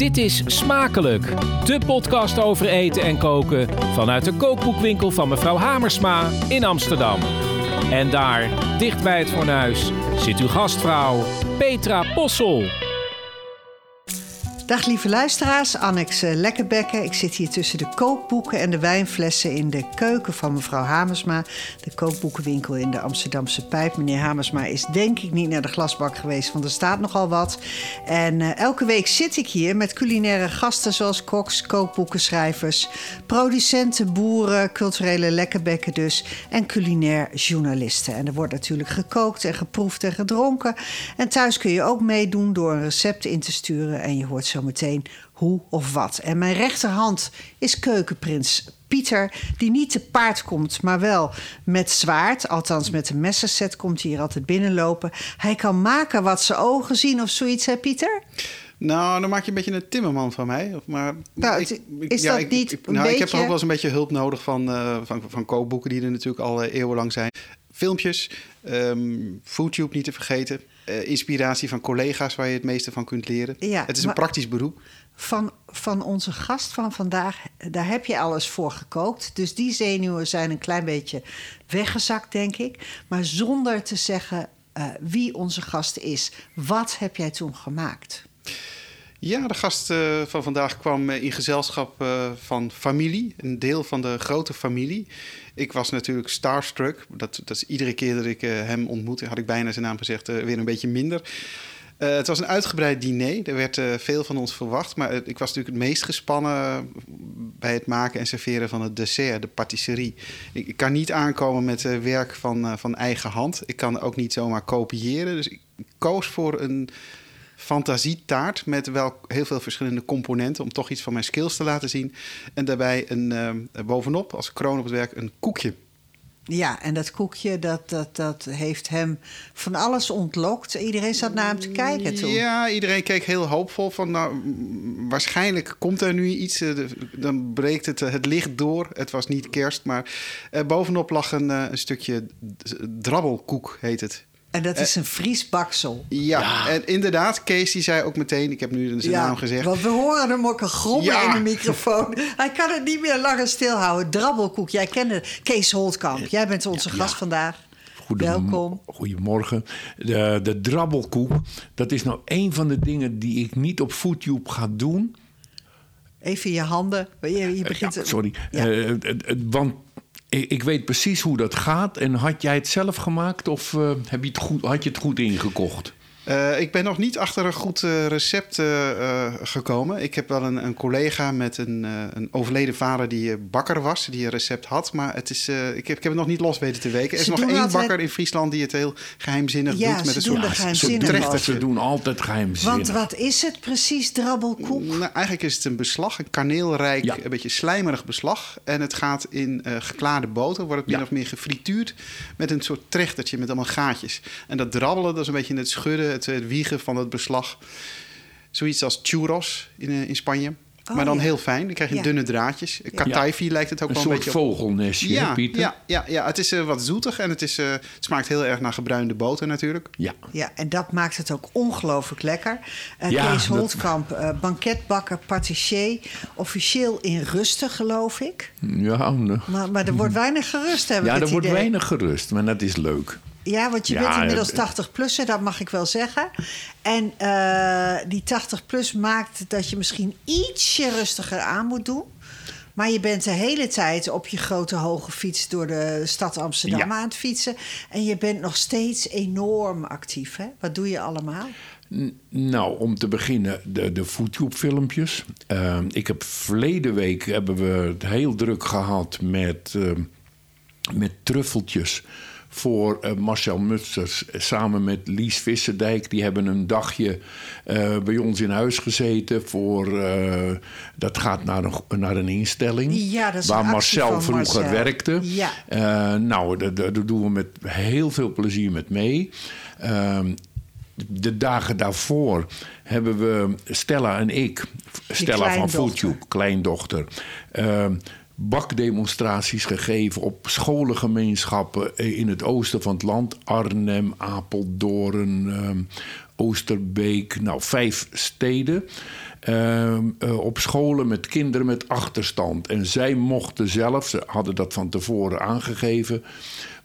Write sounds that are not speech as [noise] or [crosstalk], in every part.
Dit is Smakelijk, de podcast over eten en koken vanuit de kookboekwinkel van mevrouw Hamersma in Amsterdam. En daar, dicht bij het fornuis, zit uw gastvrouw Petra Possel. Dag lieve luisteraars, Annex eh, Lekkerbekken. Ik zit hier tussen de kookboeken en de wijnflessen in de keuken van mevrouw Hamersma. De kookboekenwinkel in de Amsterdamse Pijp. Meneer Hamersma is denk ik niet naar de glasbak geweest, want er staat nogal wat. En uh, elke week zit ik hier met culinaire gasten zoals koks, kookboekenschrijvers, producenten, boeren, culturele lekkerbekken dus en culinair journalisten. En er wordt natuurlijk gekookt en geproefd en gedronken. En thuis kun je ook meedoen door een recept in te sturen en je hoort zo meteen hoe of wat. En mijn rechterhand is keukenprins Pieter, die niet te paard komt, maar wel met zwaard. Althans, met een messenset komt hij hier altijd binnenlopen. Hij kan maken wat zijn ogen zien of zoiets, hè Pieter? Nou, dan maak je een beetje een timmerman van mij. Maar nou, ik, is dat ik, niet nou, ik heb beetje- ook wel eens een beetje hulp nodig van, eh, van, van kookboeken... die er natuurlijk al eh, eeuwenlang zijn. Filmpjes, ehm Foodtube niet te vergeten. Eh, inspiratie van collega's waar je het meeste van kunt leren. Ja, het is een praktisch beroep. Van, van onze gast van vandaag, daar heb je alles voor gekookt. Dus die zenuwen zijn een klein beetje weggezakt, denk ik. Maar zonder te zeggen eh, wie onze gast is. Wat heb jij toen gemaakt? Ja, de gast eh, van vandaag kwam eh, in gezelschap eh, van familie. Een deel van de grote familie. Ik was natuurlijk starstruck. Dat, dat is iedere keer dat ik hem ontmoette, had ik bijna zijn naam gezegd, weer een beetje minder. Het was een uitgebreid diner. Er werd veel van ons verwacht. Maar ik was natuurlijk het meest gespannen bij het maken en serveren van het dessert, de patisserie. Ik, kan niet aankomen met werk van, van eigen hand. Ik kan ook niet zomaar kopiëren. Dus ik koos voor een fantasietaart met wel heel veel verschillende componenten om toch iets van mijn skills te laten zien. En daarbij een, eh, bovenop, als kroon op het werk, een koekje. Ja, en dat koekje, dat, dat, dat heeft hem van alles ontlokt. Iedereen zat naar hem te kijken toen. Ja, iedereen keek heel hoopvol van, nou, waarschijnlijk komt er nu iets. eh, dan breekt het, eh, het licht door. Het was niet kerst, maar eh, bovenop lag een, een stukje drabbelkoek, heet het. En dat is een Fries baksel. Ja, en inderdaad, Kees die zei ook meteen, ik heb nu zijn naam gezegd. Want we horen hem ook een grommen Ja. in de microfoon. [laughs] Hij kan het niet meer langer stilhouden. Drabbelkoek, jij kende Kees Holtkamp. Jij bent onze gast vandaag. Goedem- Welkom. Goedemorgen. De, de drabbelkoek, dat is nou een van de dingen die ik niet op Foodtube ga doen. Even je handen. Je, je begint... Ja, sorry. Ja. Eh, want ik, weet precies hoe dat gaat. En had jij het zelf gemaakt of eh, heb je het goed, had je het goed ingekocht? Eh, ik ben nog niet achter een goed eh, recept eh, gekomen. Ik heb wel een, een collega met een, eh, een overleden vader die bakker was, die een recept had. Maar het is, eh, ik, heb, ik heb het nog niet los weten te weken. Er is Ze nog één altijd- bakker in Friesland die het heel geheimzinnig Ja, doet. Met een doen soort, trechtertje. Ze doen altijd geheimzinnig. Want wat is het precies, drabbelkoek? Nou, eigenlijk is het een beslag, een kaneelrijk, Ja. een beetje slijmerig beslag. En het gaat in eh, geklaarde boter, wordt het min Ja. of meer gefrituurd met een soort trechtertje met allemaal gaatjes. En dat drabbelen, dat is een beetje het schudden, het, het wiegen van het beslag. Zoiets als churros in, eh, in Spanje. Oh, maar dan ja. heel fijn, dan krijg je Ja. dunne draadjes. Kataifi lijkt het ook een wel een soort beetje op. vogelnestje, hè, Ja, Pieter? ja, ja, ja, het is eh, wat zoetig en het, is, eh, het smaakt heel erg naar gebruinde boter natuurlijk. Ja. Ja, en dat maakt het ook ongelooflijk lekker. Eh, Ja, Kees dat- Holtkamp, eh, banketbakker, patissier. Officieel in rusten, geloof ik. Ja, nou, Maar, maar er wordt weinig gerust, heb ik ja er wordt idee. weinig gerust, maar dat is leuk. Ja, want je Ja, bent inmiddels het- 80 plus, dat mag ik wel zeggen. En eh, die 80 plus maakt dat je misschien ietsje rustiger aan moet doen. Maar je bent de hele tijd op je grote hoge fiets door de stad Amsterdam Ja. aan het fietsen. En je bent nog steeds enorm actief. Hè? Wat doe je allemaal? N- Nou, om te beginnen, de, de Foodtube-filmpjes. Eh, ik heb verleden week hebben we het heel druk gehad met, eh, met truffeltjes voor eh, Marcel Musters samen met Lies Visserdijk. Die hebben een dagje eh, bij ons in huis gezeten. Voor, eh, dat gaat naar een, naar een instelling Ja, dat is een waar Marcel vroeger Marcel. werkte. Ja. Eh, nou, daar- doen we met heel veel plezier met mee. Ehm, de dagen daarvoor hebben we Stella en ik, Stella van. Foodtube, kleindochter, ehm, bakdemonstraties gegeven op scholengemeenschappen in het oosten van het land. Arnhem, Apeldoorn, ehm, Oosterbeek. Nou, vijf steden. Ehm, eh, op scholen met kinderen met achterstand. En zij mochten zelf, ze hadden dat van tevoren aangegeven,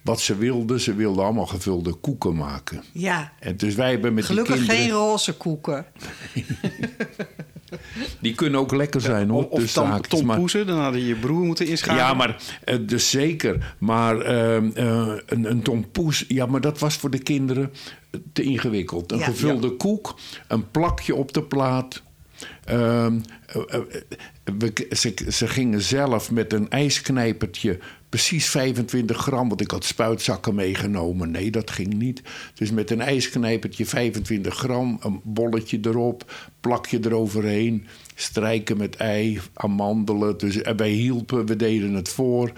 wat ze wilden. Ze wilden allemaal gevulde koeken maken. Ja. En dus wij hebben met Gelukkig die kinderen... geen roze koeken. [laughs] Die kunnen ook lekker zijn hoor. Of, haakjes, maar- tompoezen, dan hadden je broer moeten inschakelen. Ja, maar eh, dus zeker. Maar ehm, eh, een, een tompoes, ja, maar dat was voor de kinderen te ingewikkeld. Een Ja. gevulde koek, een plakje op de plaat. Ehm, eh, we, ze, ze gingen zelf met een ijsknijpertje precies 25 gram, want ik had spuitzakken meegenomen. Nee, dat ging niet. Dus met een ijsknijpertje 25 gram, een bolletje erop, plakje eroverheen, strijken met ei, amandelen. Dus wij hielpen, we deden het voor.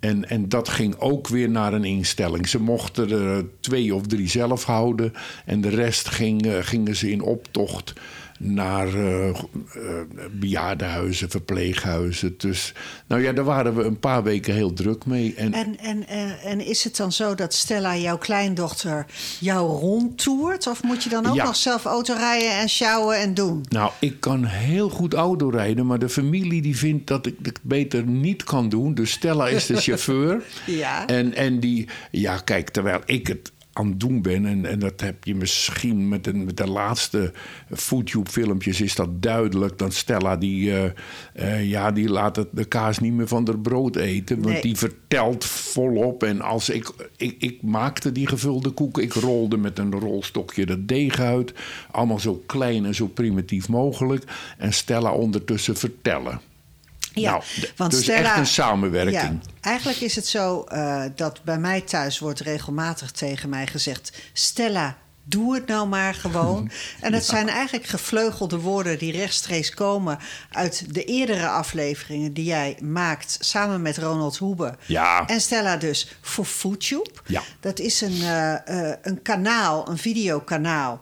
En, en dat ging ook weer naar een instelling. Ze mochten er twee of drie zelf houden. En de rest ging, eh, gingen ze in optocht naar eh, eh, bejaardenhuizen, verpleeghuizen. Dus nou ja, daar waren we een paar weken heel druk mee. En, En, en, en, en is het dan zo dat Stella, jouw kleindochter, jou rondtoert? Of moet je dan ook Ja. nog zelf auto rijden en sjouwen en doen? Nou, ik kan heel goed autorijden, maar de familie die vindt dat ik het beter niet kan doen. Dus Stella is de [laughs] chauffeur. Ja. En, en die, ja, kijk, terwijl ik het aan het doen ben, en, en dat heb je misschien met de, met de laatste YouTube-filmpjes, is dat duidelijk. Dat Stella, die, eh, eh, ja, die laat het, de kaas niet meer van haar brood eten. Want Nee. die vertelt volop. En als ik, ik, ik maakte die gevulde koeken, ik rolde met een rolstokje dat deeg uit. Allemaal zo klein en zo primitief mogelijk. En Stella ondertussen vertellen. Ja, Nou, want dus Stella- echt een samenwerking. Ja, eigenlijk is het zo eh, dat bij mij thuis wordt regelmatig tegen mij gezegd: Stella. Doe het nou maar gewoon. [laughs] En dat zijn eigenlijk gevleugelde woorden die rechtstreeks komen uit de eerdere afleveringen die jij maakt samen met Ronald Hoebe. Ja. En Stella dus voor FoodTube. Ja. Dat is een, eh, eh, een kanaal, een videokanaal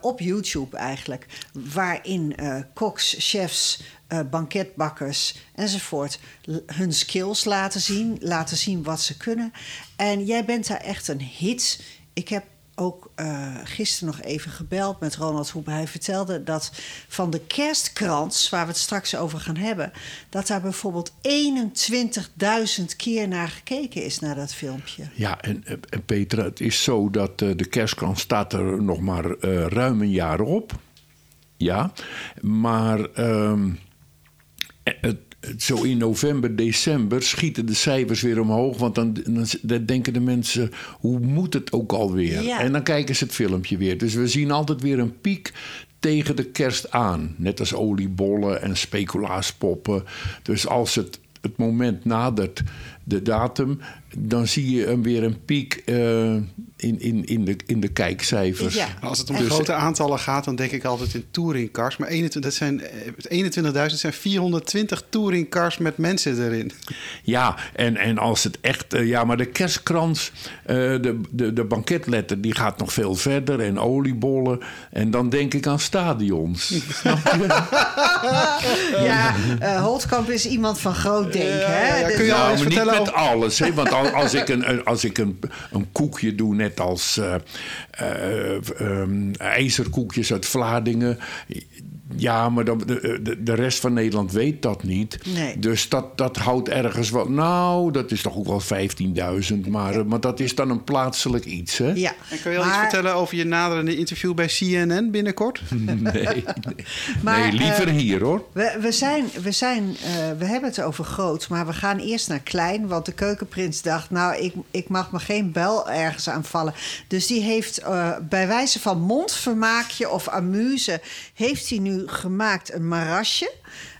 op YouTube eigenlijk, waarin eh koks, chefs, eh, banketbakkers enzovoort hun skills laten zien, laten zien wat ze kunnen. En jij bent daar echt een hit. Ik heb ook eh, gisteren nog even gebeld met Ronald Hoebe. Hij vertelde dat van de kerstkrans, waar we het straks over gaan hebben, dat daar bijvoorbeeld 21.000 keer naar gekeken is naar dat filmpje. Ja, en, en Petra, het is zo dat eh, de kerstkrans staat er nog maar eh, ruim een jaar op. Ja, maar ehm, het, het- zo in november, december schieten de cijfers weer omhoog. Want dan, dan, dan denken de mensen, hoe moet het ook alweer? Ja. En dan kijken ze het filmpje weer. Dus we zien altijd weer een piek tegen de kerst aan. Net als oliebollen en speculaaspoppen. Dus als het, het moment nadert, de datum... dan zie je hem weer een piek eh, in, in, in, de, in de kijkcijfers. Ja. Als het om Dus- grote aantallen gaat, dan denk ik altijd in touringcars. Maar 21, dat zijn, eh, 21.000 zijn 420 touringcars met mensen erin. Ja, en, en als het echt... eh, ja, maar de kerstkrans, eh, de, de, de banketletter... die gaat nog veel verder en oliebollen. En dan denk ik aan stadions. [laughs] Ja, eh, Holtkamp is iemand van groot denken. Ja, hè? ja, Dus- kun je al Nou, eens maar met alles. Hè? Want al- als ik, een, als ik een, een koekje doe, net als eh, eh, ehm, ijzerkoekjes uit Vlaardingen... Ja, maar dan, de, de, de rest van Nederland weet dat niet. Nee. Dus dat, dat houdt ergens wat... Nou, dat is toch ook wel 15.000. Maar, maar dat is dan een plaatselijk iets, hè? Ja. En kun je al iets vertellen over je naderende interview bij CNN binnenkort? [laughs] Nee, nee. [laughs] Maar, nee liever eh, hier, hoor. We, we, zijn, we, zijn, eh, we hebben het over groot, maar we gaan eerst naar klein. Want de keukenprins dacht, nou, ik, ik mag me geen bel ergens aanvallen. Dus die heeft eh, bij wijze van mondvermaakje of amuse... heeft hij nu gemaakt een marasje.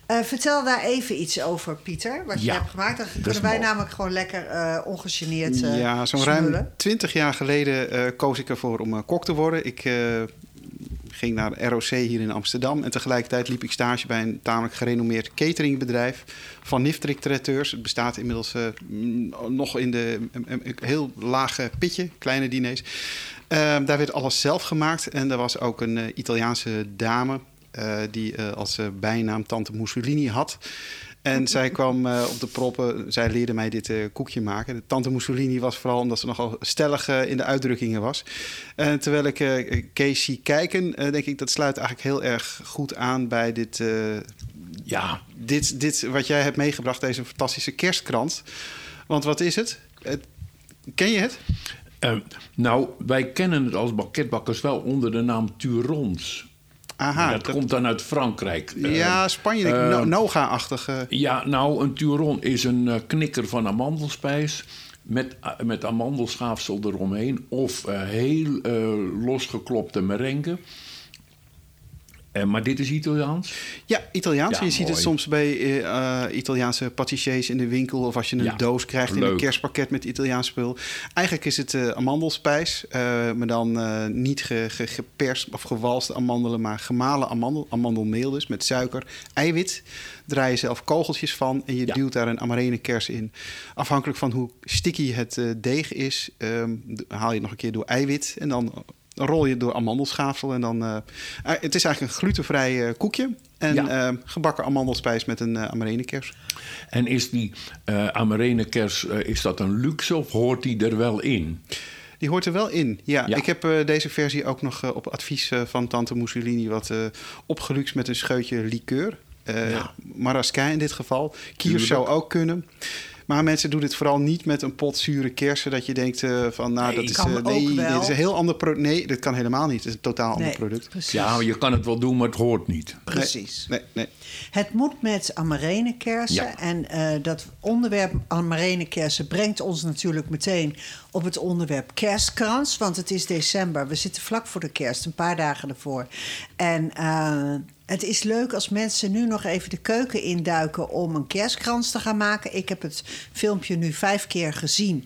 Eh, vertel daar even iets over, Pieter, wat je hebt gemaakt. Dan kunnen wij namelijk gewoon lekker eh, ongegeneerd eh ja, zo'n ruim 20 jaar geleden koos ik ervoor om kok te worden. Ik ging naar de ROC hier in Amsterdam. En tegelijkertijd liep ik stage bij een tamelijk gerenommeerd cateringbedrijf van Niftrik Traiteurs. Het bestaat inmiddels nog in de een- heel lage pitje, kleine diners. Ehm, daar werd alles zelf gemaakt. En er was ook een Italiaanse dame die eh, als eh, bijnaam Tante Mussolini had. En zij [laughs] kwam eh, op de proppen. Zij leerde mij dit eh, koekje maken. De tante Mussolini was vooral omdat ze nogal stellig eh, in de uitdrukkingen was. En terwijl ik eh Kees zie kijken, eh, denk ik dat sluit eigenlijk heel erg goed aan bij dit, eh, Ja, dit, dit wat jij hebt meegebracht, deze fantastische kerstkrans. Want wat is het? Ken je het? eh, nou, wij kennen het als banketbakkers wel onder de naam Turons. Aha, dat, dat- komt dan uit Frankrijk. Ja, Spanje, eh, no- Noga-achtige. Ja, nou, een Turon is een eh, knikker van amandelspijs. Met, met amandelschaafsel eromheen. Of heel losgeklopte merengue. Eh, maar dit is Italiaans. Ja, Italiaans. Ja, je ziet het soms bij eh, Italiaanse patissiers in de winkel... of als je een Ja, doos krijgt in een kerstpakket met Italiaans spul. Eigenlijk is het eh, amandelspijs, maar dan niet ge, ge- geperst of gewalste amandelen... maar gemalen amandel, amandelmeel dus, met suiker, eiwit. Draai je zelf kogeltjes van en je Ja. duwt daar een amarene kers in. Afhankelijk van hoe sticky het deeg is... ehm, haal je het nog een keer door eiwit en dan... rol je het door amandelschaafsel en dan... eh, eh, het is eigenlijk een glutenvrij eh, koekje. En Ja. gebakken amandelspijs met een amarenekers. En is die amarene kers, uh, is dat een luxe of hoort die er wel in? Die hoort er wel in, ja. Ja. Ik heb uh, deze versie ook nog uh, op advies uh, van tante Mussolini... wat opgeluxt met een scheutje liqueur. Ja. Marasquin in dit geval. Kiers zou ook kunnen. Maar mensen doen dit vooral niet met een pot zure kersen... dat je denkt uh, van, nou, Nee, dat is, uh, ook nee, dit is een heel ander product. Nee, dat kan helemaal niet. Het is een totaal ander Nee, product. Precies. Ja, je kan het wel doen, maar het hoort niet. precies. Nee, nee. Het moet met amarenekersen. Ja. En eh, dat onderwerp amarenekersen brengt ons natuurlijk meteen op het onderwerp kerstkrans. Want het is december. We zitten vlak voor de kerst, een paar dagen ervoor. En eh, het is leuk als mensen nu nog even de keuken induiken om een kerstkrans te gaan maken. Ik heb het filmpje nu vijf keer gezien.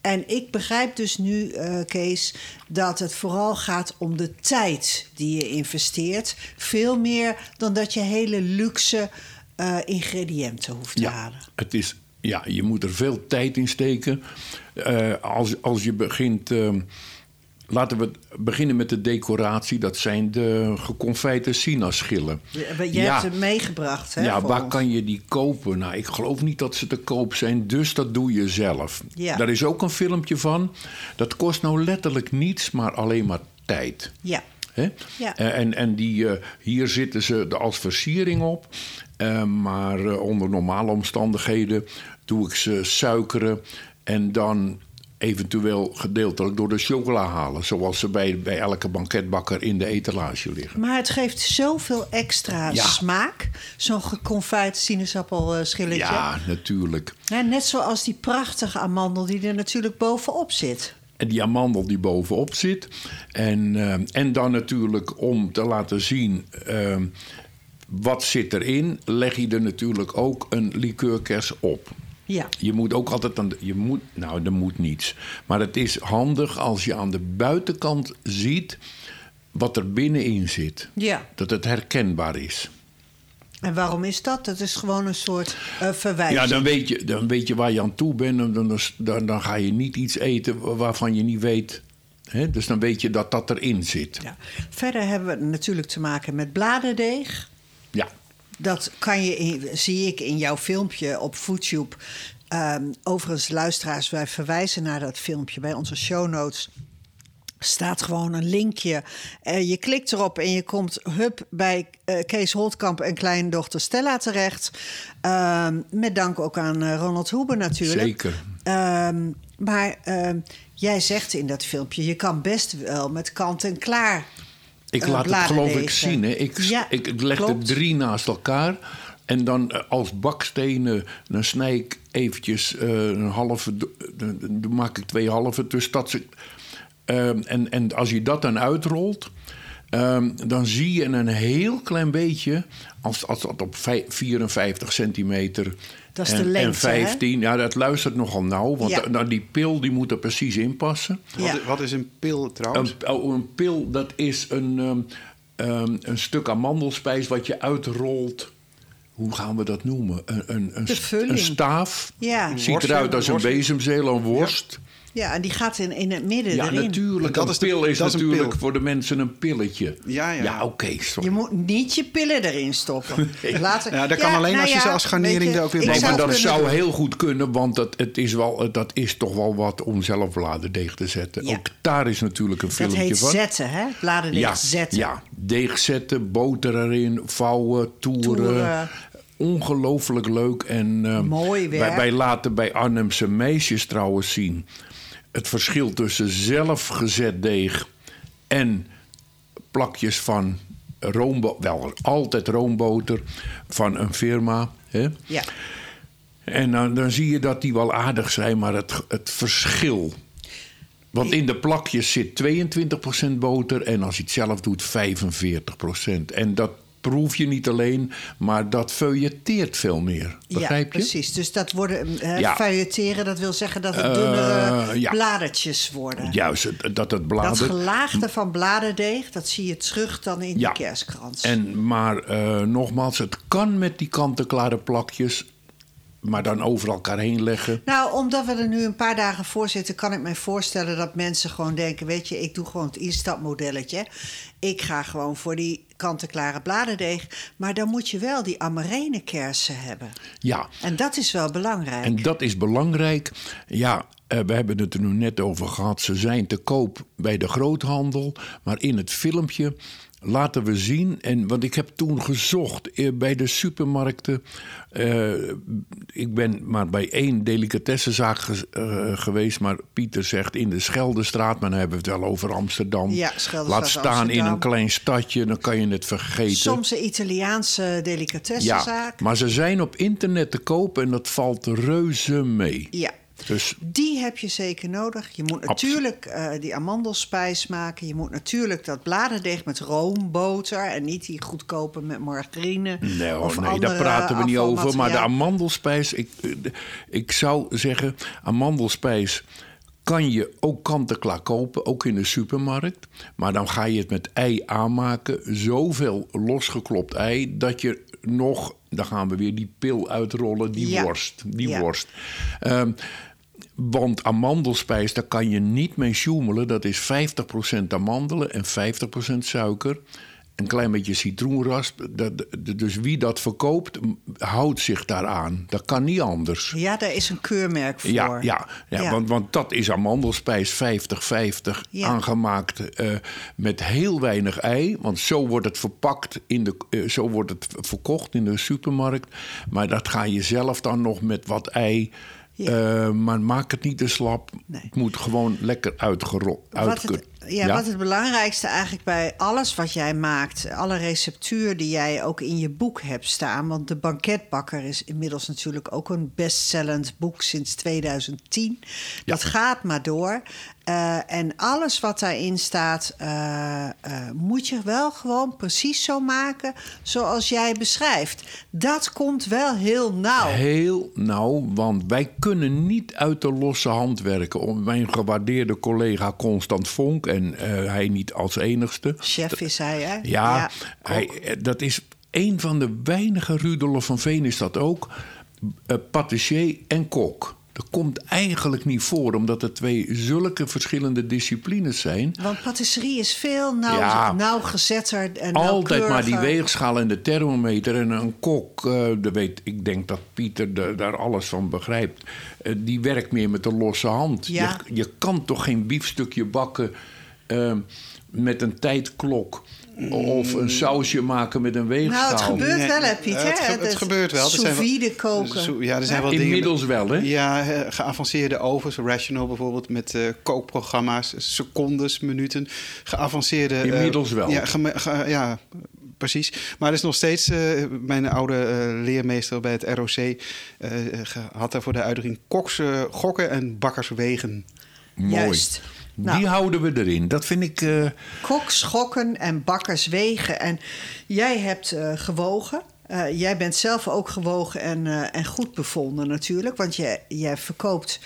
En ik begrijp dus nu, eh, Kees, dat het vooral gaat om de tijd die je investeert. Veel meer dan dat je hele luxe eh, ingrediënten hoeft te halen. Het is, ja, je moet er veel tijd in steken. Eh, als, als je begint. Laten we beginnen met de decoratie. Dat zijn de geconfijte sinaaschillen. Je, je hebt het meegebracht, hè? ja, waar ons. kan je die kopen? Nou, ik geloof niet dat ze te koop zijn, dus dat doe je zelf. Ja. Daar is ook een filmpje van. Dat kost nou letterlijk niets, maar alleen maar tijd. Ja. Hè? Ja. Eh, En, en die, eh, hier zitten ze als versiering op. Eh, maar onder normale omstandigheden doe ik ze suikeren en dan eventueel gedeeltelijk door de chocola halen. Zoals ze bij, bij elke banketbakker in de etalage liggen. Maar het geeft zoveel extra Ja. smaak. Zo'n geconfijt sinaasappelschilletje. Ja, natuurlijk. Net zoals die prachtige amandel die er natuurlijk bovenop zit. En die amandel die bovenop zit. En, eh, en dan natuurlijk om te laten zien eh, wat zit erin, leg je er natuurlijk ook een liqueurkers op. Ja. Je moet ook altijd aan de, je moet, nou, er moet niets. Maar het is handig als je aan de buitenkant ziet wat er binnenin zit. Ja. Dat het herkenbaar is. En waarom is dat? Dat is gewoon een soort eh verwijzing. Ja, dan weet, je, dan weet je waar je aan toe bent. En Dan, dan, dan ga je niet iets eten waarvan je niet weet. Hè? Dus dan weet je dat dat erin zit. Ja. Verder hebben we natuurlijk te maken met bladerdeeg. Ja. Dat kan je in- zie ik in jouw filmpje op YouTube. Ehm, overigens, luisteraars, wij verwijzen naar dat filmpje bij onze show notes. Staat gewoon een linkje. Eh, je klikt erop en je komt hup bij eh, Kees Holtkamp en kleindochter Stella terecht. Ehm, met dank ook aan eh, Ronald Hoeber natuurlijk. Zeker. Ehm, maar jij zegt in dat filmpje, je kan best wel met kant en klaar. Ik eh, laat het geloof ik zien. Hè. Ik, Ja, ik, leg klopt. er drie naast elkaar. En dan eh, als bakstenen, dan snij ik eventjes eh, een halve... Dan dan maak ik twee halve. Dus dat ze, ehm, en, en als je dat dan uitrolt... ehm, dan zie je een heel klein beetje... als, als dat op vij- 54 centimeter... Dat is en, de lengte, en 15, ja, dat luistert nogal nauw. Want Ja. da- nou, die pil die moet er precies in passen. Ja. Wat, wat is een pil trouwens? Een, oh, een pil, dat is een, ehm, ehm, een stuk amandelspijs wat je uitrolt. Hoe gaan we dat noemen? Een, een, een, De st- vulling. een staaf. Ja. Ziet eruit als een bezemzeel, een worst. Ja, en die gaat in, in het midden Ja, erin. natuurlijk. Dat een is de- pil is dat is een natuurlijk pil. voor de mensen een pilletje. Ja, ja. Ja, oké, sorry. Je moet niet je pillen erin stoppen. [laughs] Later, Ja, dat kan alleen als je ze als garnering weet je, er ook weer ik bij Nee, maar dat kunnen zou doen. heel goed kunnen, want dat, het is wel, dat is toch wel wat om zelf bladerdeeg te zetten. Ja. Ook daar is natuurlijk een Dat filmpje heet van. zetten, hè? Bladerdeeg ja, zetten. ja, deeg zetten, boter erin, vouwen, toeren. Toeren. Ongelooflijk leuk. En, ehm, Mooi werk. Wij, wij laten bij Arnhemse meisjes trouwens zien... het verschil tussen zelfgezet deeg en plakjes van roomboter... wel altijd roomboter van een firma... Hè? Ja. En dan, dan zie je dat die wel aardig zijn, maar het, het verschil. Want in de plakjes zit 22% boter en als je het zelf doet 45%. En dat proef je niet alleen, maar dat feuilleteert veel meer. Begrijp ja, je? precies. Dus dat worden eh Ja. feuilleteren, dat wil zeggen dat het dunnere Eh, ja. bladertjes worden. Juist, dat het Dat blader... gelaagde van bladerdeeg, dat zie je terug dan in Ja. die kerstkrans. En, maar eh, nogmaals, het kan met die kant-en-klare plakjes... maar dan over elkaar heen leggen. Nou, omdat we er nu een paar dagen voor zitten, kan ik me voorstellen dat mensen gewoon denken: Weet je, ik doe gewoon het instapmodelletje. Ik ga gewoon voor die kant-en-klare bladerdeeg. Maar dan moet je wel die amarene-kersen hebben. Ja, En dat is wel belangrijk. En dat is belangrijk. Ja, eh, we hebben het er nu net over gehad. Ze zijn te koop bij de groothandel. Maar in het filmpje laten we zien. En, want ik heb toen gezocht eh, bij de supermarkten. eh, ik ben maar bij één delicatessenzaak ge- eh, geweest. Maar Pieter zegt in de Scheldestraat. Maar dan hebben we het wel over Amsterdam. Ja, Laat staan in een klein stadje. Dan kan je het vergeten. Soms een Italiaanse delicatessenzaak. ja, maar ze zijn op internet te koop. En dat valt reuze mee. Ja. Dus Die heb je zeker nodig. Je moet natuurlijk eh, die amandelspijs maken. Je moet natuurlijk dat bladerdeeg met roomboter... en niet die goedkope met margarine. Nee, hoor, of nee daar praten we niet over. Maar de amandelspijs, ik, eh, ik zou zeggen, amandelspijs kan je ook kant-en-klaar kopen, ook in de supermarkt. Maar dan ga je het met ei aanmaken. Zoveel losgeklopt ei dat je nog, dan gaan we weer die pil uitrollen, die Ja. worst. Die Ja. worst. Ehm, want amandelspijs, daar kan je niet mee sjoemelen. Dat is 50% amandelen en 50% suiker. Een klein beetje citroenrasp. Dat, dus wie dat verkoopt, houdt zich daaraan. Dat kan niet anders. Ja, daar is een keurmerk voor. Ja, ja, ja, Ja. Want, want dat is amandelspijs 50-50 Ja. aangemaakt eh, met heel weinig ei. Want zo wordt het verpakt, in de, eh, zo wordt het verkocht in de supermarkt. Maar dat ga je zelf dan nog met wat ei. Ja. eh, maar maak het niet te slap. Nee. Het moet gewoon lekker uitgerold. Het, ja, wat het belangrijkste eigenlijk bij alles wat jij maakt, alle receptuur die jij ook in je boek hebt staan, want De Banketbakker is inmiddels natuurlijk ook een bestsellend boek sinds 2010. Dat gaat maar door. Eh, en alles wat daarin staat, eh, eh, moet je wel gewoon precies zo maken zoals jij beschrijft. Dat komt wel heel nauw. Heel nauw, want wij kunnen niet uit de losse hand werken. Om Mijn gewaardeerde collega Constant Vonk, en hij niet als enigste. Chef is hij, hè? Ja, hij, dat is een van de weinige, Rudolf van Veen is dat ook, patissier en kok. Dat komt eigenlijk niet voor, omdat het twee zulke verschillende disciplines zijn. Want patisserie is veel nauw, Ja. nauwgezetter en Altijd maar die weegschaal en de thermometer. En een kok, eh, de weet, ik denk dat Pieter de- daar alles van begrijpt. eh, die werkt meer met de losse hand. Ja. Je, je kan toch geen biefstukje bakken eh, met een tijdklok. Of een sausje maken met een weegschaal. Nou, het gebeurt Nee, wel, hè, Piet? het ge- het gebeurt wel. Er zijn wel- vide koken. Zo- ja, er zijn wel dingen... Inmiddels wel, hè? Ja, geavanceerde ovens, Rational bijvoorbeeld, met eh, kookprogramma's, secondes, minuten. Geavanceerde... eh, Inmiddels wel. Ja, ge- ja, precies. Maar er is nog steeds, eh, mijn oude eh, leermeester bij het ROC eh, had daarvoor de uitdrukking koks, gokken en bakkers wegen. Mooi. Juist. Nou. Die houden we erin. Dat vind ik... Koks, schokken en bakkers wegen. En jij hebt eh, gewogen. Eh, jij bent zelf ook gewogen en, en goed bevonden natuurlijk. Want jij, jij verkoopt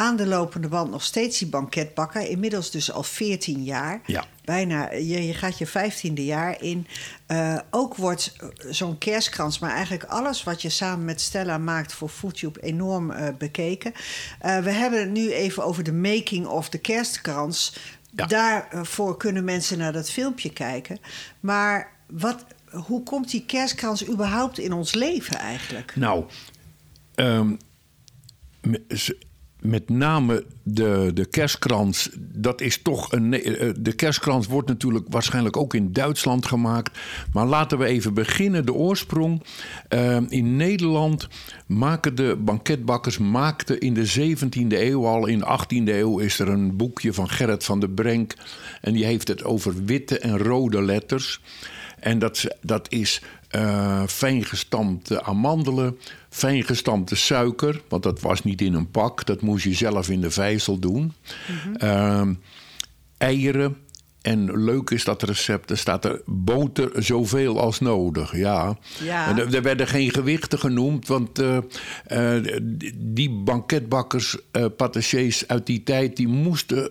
aan de lopende band nog steeds die banketbakker. Inmiddels dus al 14 jaar. Ja. Bijna, je, je gaat je 15e jaar in. Eh, ook wordt eh, zo'n kerstkrans, maar eigenlijk alles wat je samen met Stella maakt voor FoodTube enorm eh, bekeken. We hebben het nu even over de making of de kerstkrans. Ja. Daarvoor kunnen mensen naar dat filmpje kijken. Maar wat, hoe komt die kerstkrans überhaupt in ons leven eigenlijk? Nou, s- met name de, de kerstkrans, dat is toch een. ne- eh, De kerstkrans wordt natuurlijk waarschijnlijk ook in Duitsland gemaakt. Maar laten we even beginnen. De oorsprong. Ehm, in Nederland maken de banketbakkers maakten in de 17e eeuw al. In de 18e eeuw is er een boekje van Gerrit van der Brenk. En die heeft het over witte en rode letters. En dat, dat is eh fijngestampte amandelen, fijngestampte suiker, want dat was niet in een pak, dat moest je zelf in de vijzel doen. Ehm, eieren. En leuk is dat recept, er staat er boter zoveel als nodig. Ja. Er, er werden geen gewichten genoemd, want eh, eh, die banketbakkers, patissiers uit die tijd, die moesten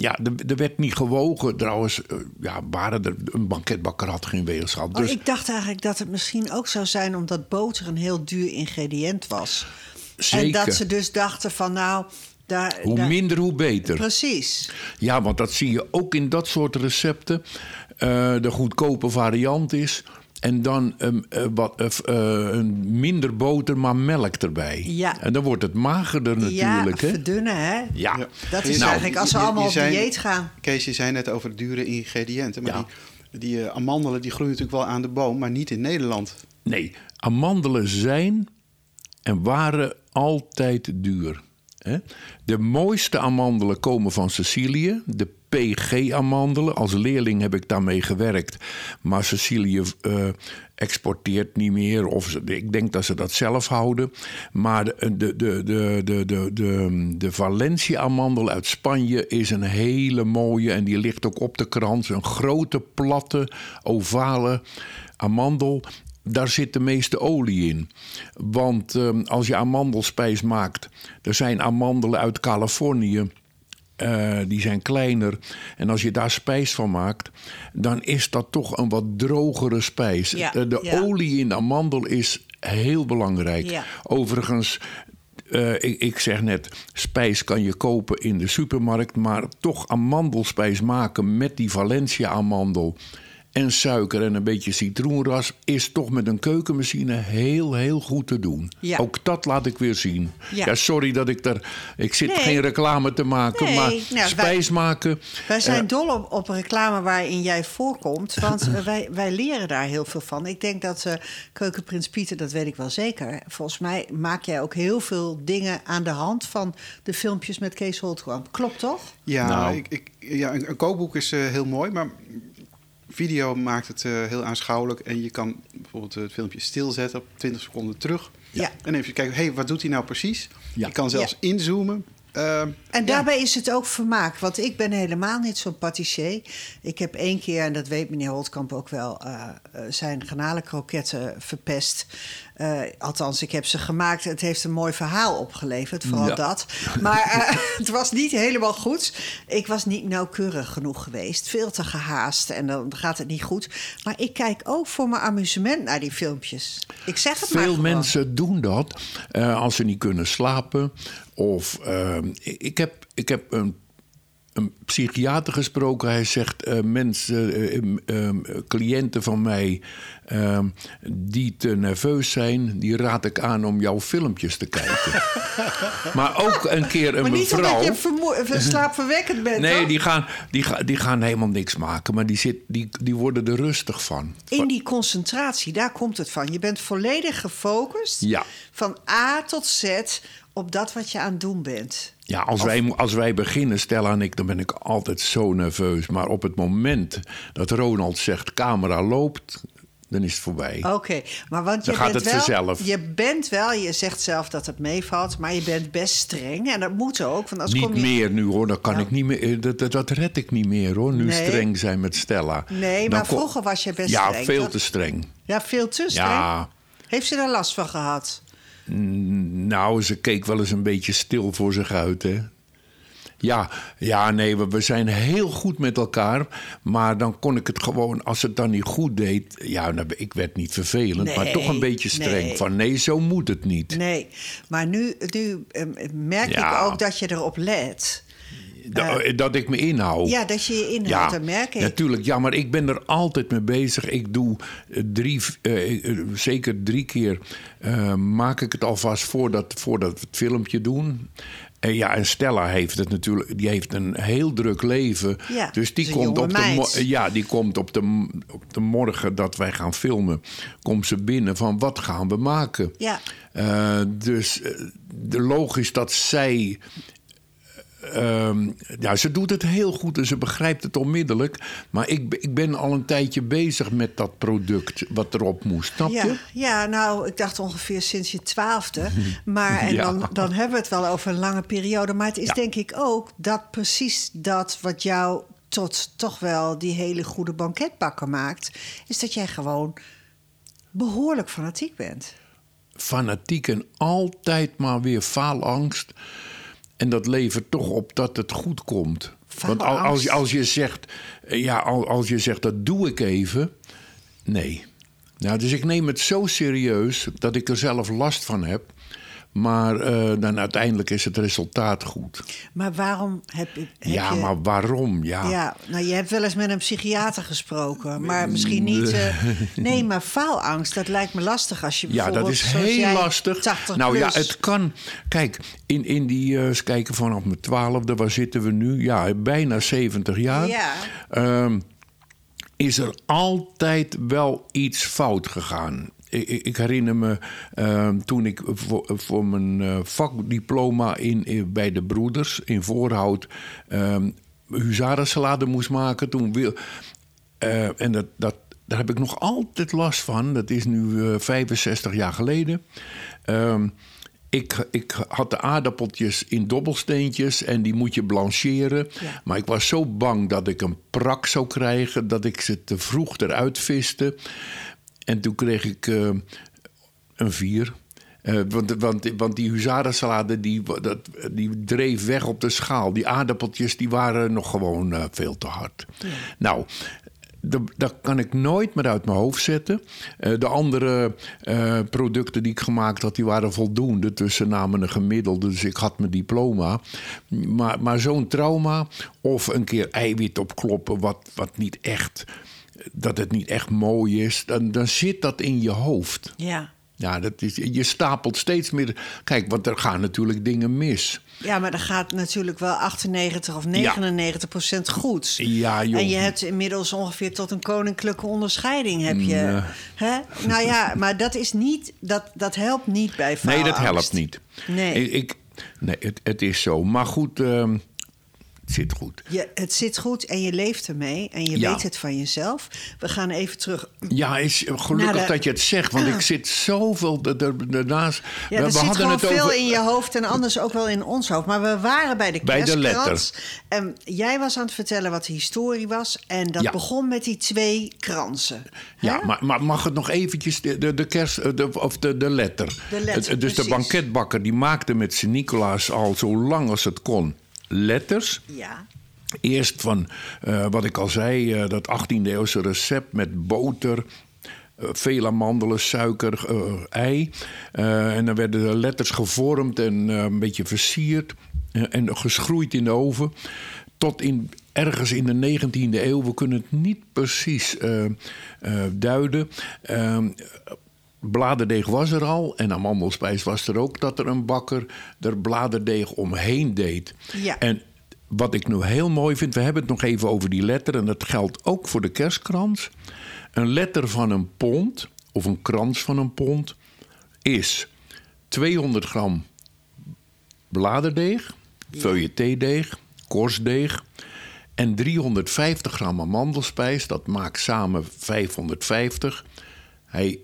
ja, er, er werd niet gewogen. Trouwens, eh, ja, waren er, een banketbakker had geen weegschaal. Oh, Dus ik dacht eigenlijk dat het misschien ook zou zijn omdat boter een heel duur ingrediënt was. En Zeker. dat ze dus dachten van nou, daar, hoe daar- minder, hoe beter. Precies. Ja, want dat zie je ook in dat soort recepten. Eh, de goedkope variant is. En dan ehm, eh, wat, een minder boter, maar melk erbij. Ja. En dan wordt het magerder natuurlijk. ja, hè? verdunnen hè. Ja. Dat is Nou, eigenlijk als we je- allemaal je op dieet gaan. Kees, je zei net over dure ingrediënten. Maar Ja. die, die amandelen die groeien natuurlijk wel aan de boom, maar niet in Nederland. Nee, amandelen zijn en waren altijd duur. Hè? De mooiste amandelen komen van Sicilië, de PG-amandelen. Als leerling heb ik daarmee gewerkt. Maar Sicilië eh, exporteert niet meer. Of ze- ik denk dat ze dat zelf houden. Maar de, de, de, de, de, de, de, de Valencia-amandel uit Spanje is een hele mooie. En die ligt ook op de krans. Een grote, platte, ovale amandel. Daar zit de meeste olie in. Want ehm, als je amandelspijs maakt, er zijn amandelen uit Californië. Eh, die zijn kleiner. En als je daar spijs van maakt, dan is dat toch een wat drogere spijs. Ja, de de ja. olie in de amandel is heel belangrijk. Ja. Overigens, eh, ik, ik zeg net, spijs kan je kopen in de supermarkt, maar toch amandelspijs maken met die Valencia-amandel en suiker en een beetje citroenras is toch met een keukenmachine heel, heel goed te doen. Ja. Ook dat laat ik weer zien. Ja. Ja, sorry dat ik er. Ik zit Nee. geen reclame te maken, Nee, maar nou, wij- spijs maken. Wij zijn eh, dol op, op reclame waarin jij voorkomt. Want [laughs] eh, wij, wij leren daar heel veel van. Ik denk dat eh, Keukenprins Pieter, dat weet ik wel zeker. Volgens mij maak jij ook heel veel dingen aan de hand van de filmpjes met Kees Holtkamp. Klopt toch? Ja, Nou. ik, ik, ja een, een kookboek is heel mooi, maar video maakt het eh, heel aanschouwelijk. En je kan bijvoorbeeld het filmpje stilzetten op 20 seconden terug. Ja. En even kijken, hé, hey, wat doet hij nou precies? Ja. Je kan zelfs inzoomen. Eh, En ja. daarbij is het ook vermaak. Want ik ben helemaal niet zo'n patissier. Ik heb één keer, en dat weet meneer Holtkamp ook wel... eh, zijn garnalenkroketten verpest. Eh, althans, ik heb ze gemaakt. Het heeft een mooi verhaal opgeleverd, vooral Ja. dat. Maar eh, [laughs] het was niet helemaal goed. Ik was niet nauwkeurig genoeg geweest. Veel te gehaast en dan gaat het niet goed. Maar ik kijk ook voor mijn amusement naar die filmpjes. Ik zeg het maar Veel mensen doen dat eh, als ze niet kunnen slapen. Of ik, heb, ik heb een, een psychiater gesproken. Hij zegt mensen, cliënten van mij eh, die te nerveus zijn, die raad ik aan om jouw filmpjes te kijken. [laughs] maar ook een keer een Maar niet mevrouw. omdat je ver- [laughs] slaapverwekkend bent, Nee, toch? die gaan, die, gaan, die gaan helemaal niks maken, maar die, zit, die, die worden er rustig van. In die concentratie, daar komt het van. Je bent volledig gefocust Ja. van A tot Z op dat wat je aan het doen bent. Ja, als, wij, als wij beginnen, Stella en ik, dan ben ik altijd zo nerveus. Maar op het moment dat Ronald zegt camera loopt, dan is het voorbij. Oké, maar want je Dan gaat bent het wel, vanzelf. Je bent wel, je zegt zelf dat het meevalt, maar je bent best streng. En dat moet ook, want als niet kom je... meer nu hoor, dat kan Ja. ik niet meer. eh, Dat, dat, dat red ik niet meer hoor. Nu Nee. streng zijn met Stella. Nee, Dan maar vroeger was je best ja, streng. veel toch? te streng. Ja, veel te streng. Ja. Heeft ze daar last van gehad? Nou, ze keek wel eens een beetje stil voor zich uit, hè. Ja, ja, nee, we, we zijn heel goed met elkaar. Maar dan kon ik het gewoon, als het dan niet goed deed... Ja, dan, ik werd niet vervelend, maar toch een beetje streng. nee. Van nee, zo moet het niet. Nee, maar nu, nu eh, merk Ja. ik ook dat je erop let. Da- dat ik me inhoud. Ja, dat je je inhoudt, dat merk ik. Natuurlijk, ja, maar ik ben er altijd mee bezig. Ik doe eh, drie, eh, eh, zeker drie keer eh, maak ik het alvast voordat, voordat we het filmpje doen. En ja, en Stella heeft het natuurlijk, die heeft een heel druk leven. Ja, dus die komt, op de, ja, die komt op de, op de morgen dat wij gaan filmen, komt ze binnen van wat gaan we maken? Ja. Eh, dus eh, de logisch dat zij Ehm, ja, ze doet het heel goed en ze begrijpt het onmiddellijk. Maar ik, ben- ik ben al een tijdje bezig met dat product wat erop moest. Snap je? Ja, ja, nou, ik dacht ongeveer sinds je twaalfde. [laughs] Maar en Ja. dan, dan hebben we het wel over een lange periode. Maar het is Ja. denk ik ook dat precies dat wat jou tot toch wel die hele goede banketbakker maakt... is dat jij gewoon behoorlijk fanatiek bent. Fanatiek en altijd maar weer faalangst. En dat levert toch op dat het goed komt. Want al- als, je- als je zegt, eh, ja, al- als je zegt dat doe ik even, nee. Nou, dus ik neem het zo serieus dat ik er zelf last van heb. Maar eh, dan uiteindelijk is het resultaat goed. Maar waarom heb, heb ja, je... maar waarom? Ja. Ja, nou, je hebt wel eens met een psychiater gesproken, maar misschien niet. eh, [laughs] nee, maar faalangst, dat lijkt me lastig als je Ja, dat bijvoorbeeld, is heel lastig. 80 nou ja, het kan. Kijk, in, in die, eens kijken, vanaf mijn twaalfde, waar zitten we nu? Ja, bijna 70 jaar. Ja. Ehm, is er altijd wel iets fout gegaan. Ik, ik- herinner me ehm, toen ik voor, voor mijn eh, vakdiploma in, in- bij de Broeders in Voorhout ehm huzarensalade moest maken. Toen wil, eh, en dat, dat, daar heb ik nog altijd last van. Dat is nu eh, 65 jaar geleden. Ehm, ik, ik had de aardappeltjes in dobbelsteentjes en die moet je blancheren. Ja. Maar ik was zo bang dat ik een prak zou krijgen dat ik ze te vroeg eruit viste. En toen kreeg ik eh, een vier. Eh, want, want, want die huzarensalade die, dat, die dreef weg op de schaal. Die aardappeltjes die waren nog gewoon eh, veel te hard. Nou, dat, kan ik nooit meer uit mijn hoofd zetten. De andere producten die ik gemaakt had, die waren voldoende. Ze namen een gemiddelde, dus ik had mijn diploma. Maar, maar zo'n trauma of een keer eiwit opkloppen... wat, wat niet echt, dat het niet echt mooi is... dan, dan zit dat in je hoofd. Ja. Ja, dat is, je stapelt steeds meer... Kijk, want er gaan natuurlijk dingen mis. ja, maar dan gaat natuurlijk wel 98 of 99 procent goed. Ja, joh. En je hebt inmiddels ongeveer tot een koninklijke onderscheiding. Heb je, hè? Nou ja, maar dat is niet, dat, dat helpt niet bij Nee, faalangst. dat helpt niet. Nee. Ik, ik- nee het, het is zo. Maar goed, ehm, het zit goed. Je, het zit goed en je leeft ermee en je Ja. weet het van jezelf. We gaan even terug. Ja, is gelukkig de- dat je het zegt, want ik zit zoveel ernaast. Ja, er we zit hadden het veel over. in je hoofd en anders ook wel in ons hoofd. Maar we waren bij de Bij de kerstkrans. En jij was aan het vertellen wat de historie was. En dat Ja. begon met die twee kransen. Ja, maar, maar mag het nog eventjes de, de, de kerst, eh, de, of de, de letter. De letter, dus de banketbakker die maakte met Sint-Nicolaas al zo lang als het kon letters. Ja. Eerst van, eh, wat ik al zei, eh, dat 18e eeuwse recept met boter, eh, veel amandelen, suiker, ei. En dan werden de letters gevormd en een beetje versierd en geschroeid in de oven. Tot in, ergens in de 19e eeuw, we kunnen het niet precies duiden. Bladerdeeg was er al en amandelspijs was er ook dat er een bakker er bladerdeeg omheen deed. Ja. En wat ik nu heel mooi vind, we hebben het nog even over die letter en dat geldt ook voor de kerstkrans. Een letter van een pond of een krans van een pond is 200 gram bladerdeeg, feuilletédeeg, korstdeeg en 350 gram amandelspijs. Dat maakt samen 550. Hij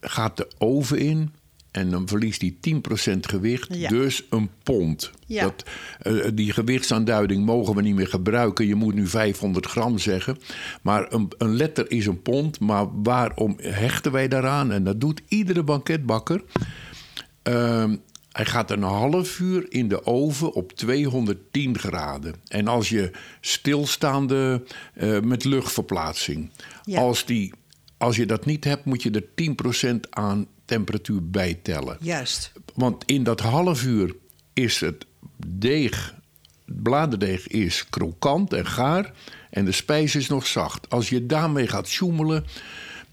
gaat de oven in en dan verliest hij 10% gewicht, Ja. dus een pond. Ja. Dat, eh, die gewichtsaanduiding mogen we niet meer gebruiken. Je moet nu 500 gram zeggen. Maar een, een letter is een pond. Maar waarom hechten wij daaraan? En dat doet iedere banketbakker. Ehm, hij gaat een half uur in de oven op 210 graden. En als je stilstaande eh, met luchtverplaatsing, Ja. als, die, als je dat niet hebt, moet je er 10% aan temperatuur bij tellen. Juist. Want in dat half uur is het deeg, het bladerdeeg is krokant en gaar en de spijs is nog zacht. Als je daarmee gaat sjoemelen,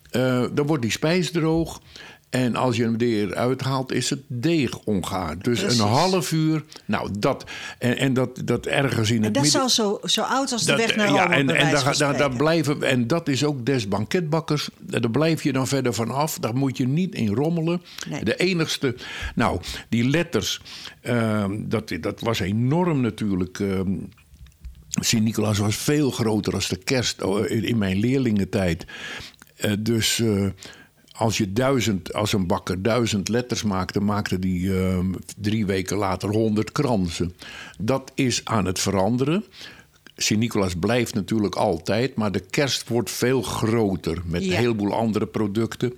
eh, dan wordt die spijs droog. En als je hem eruit haalt, is het deeg ongaar. Dus Precies. een half uur, nou dat, en, en dat, dat ergens in En het dat is al zo, zo oud als de Dat- weg naar ja, Rome, en, bij en, wijze daar, daar, blijven, en dat is ook des banketbakkers. Daar blijf je dan verder van af. Daar moet je niet in rommelen. Nee. De enigste. Nou, die letters. ehm, dat, dat was enorm natuurlijk. ehm Sint-Nicolaas was veel groter als de kerst oh, in, mijn leerlingentijd. Eh, dus. eh, als je duizend, als een bakker duizend letters maakte, maakte die ehm, drie weken later honderd kransen. Dat is aan het veranderen. Sint-Nicolaas blijft natuurlijk altijd, maar de kerst wordt veel groter met Ja. een heleboel andere producten.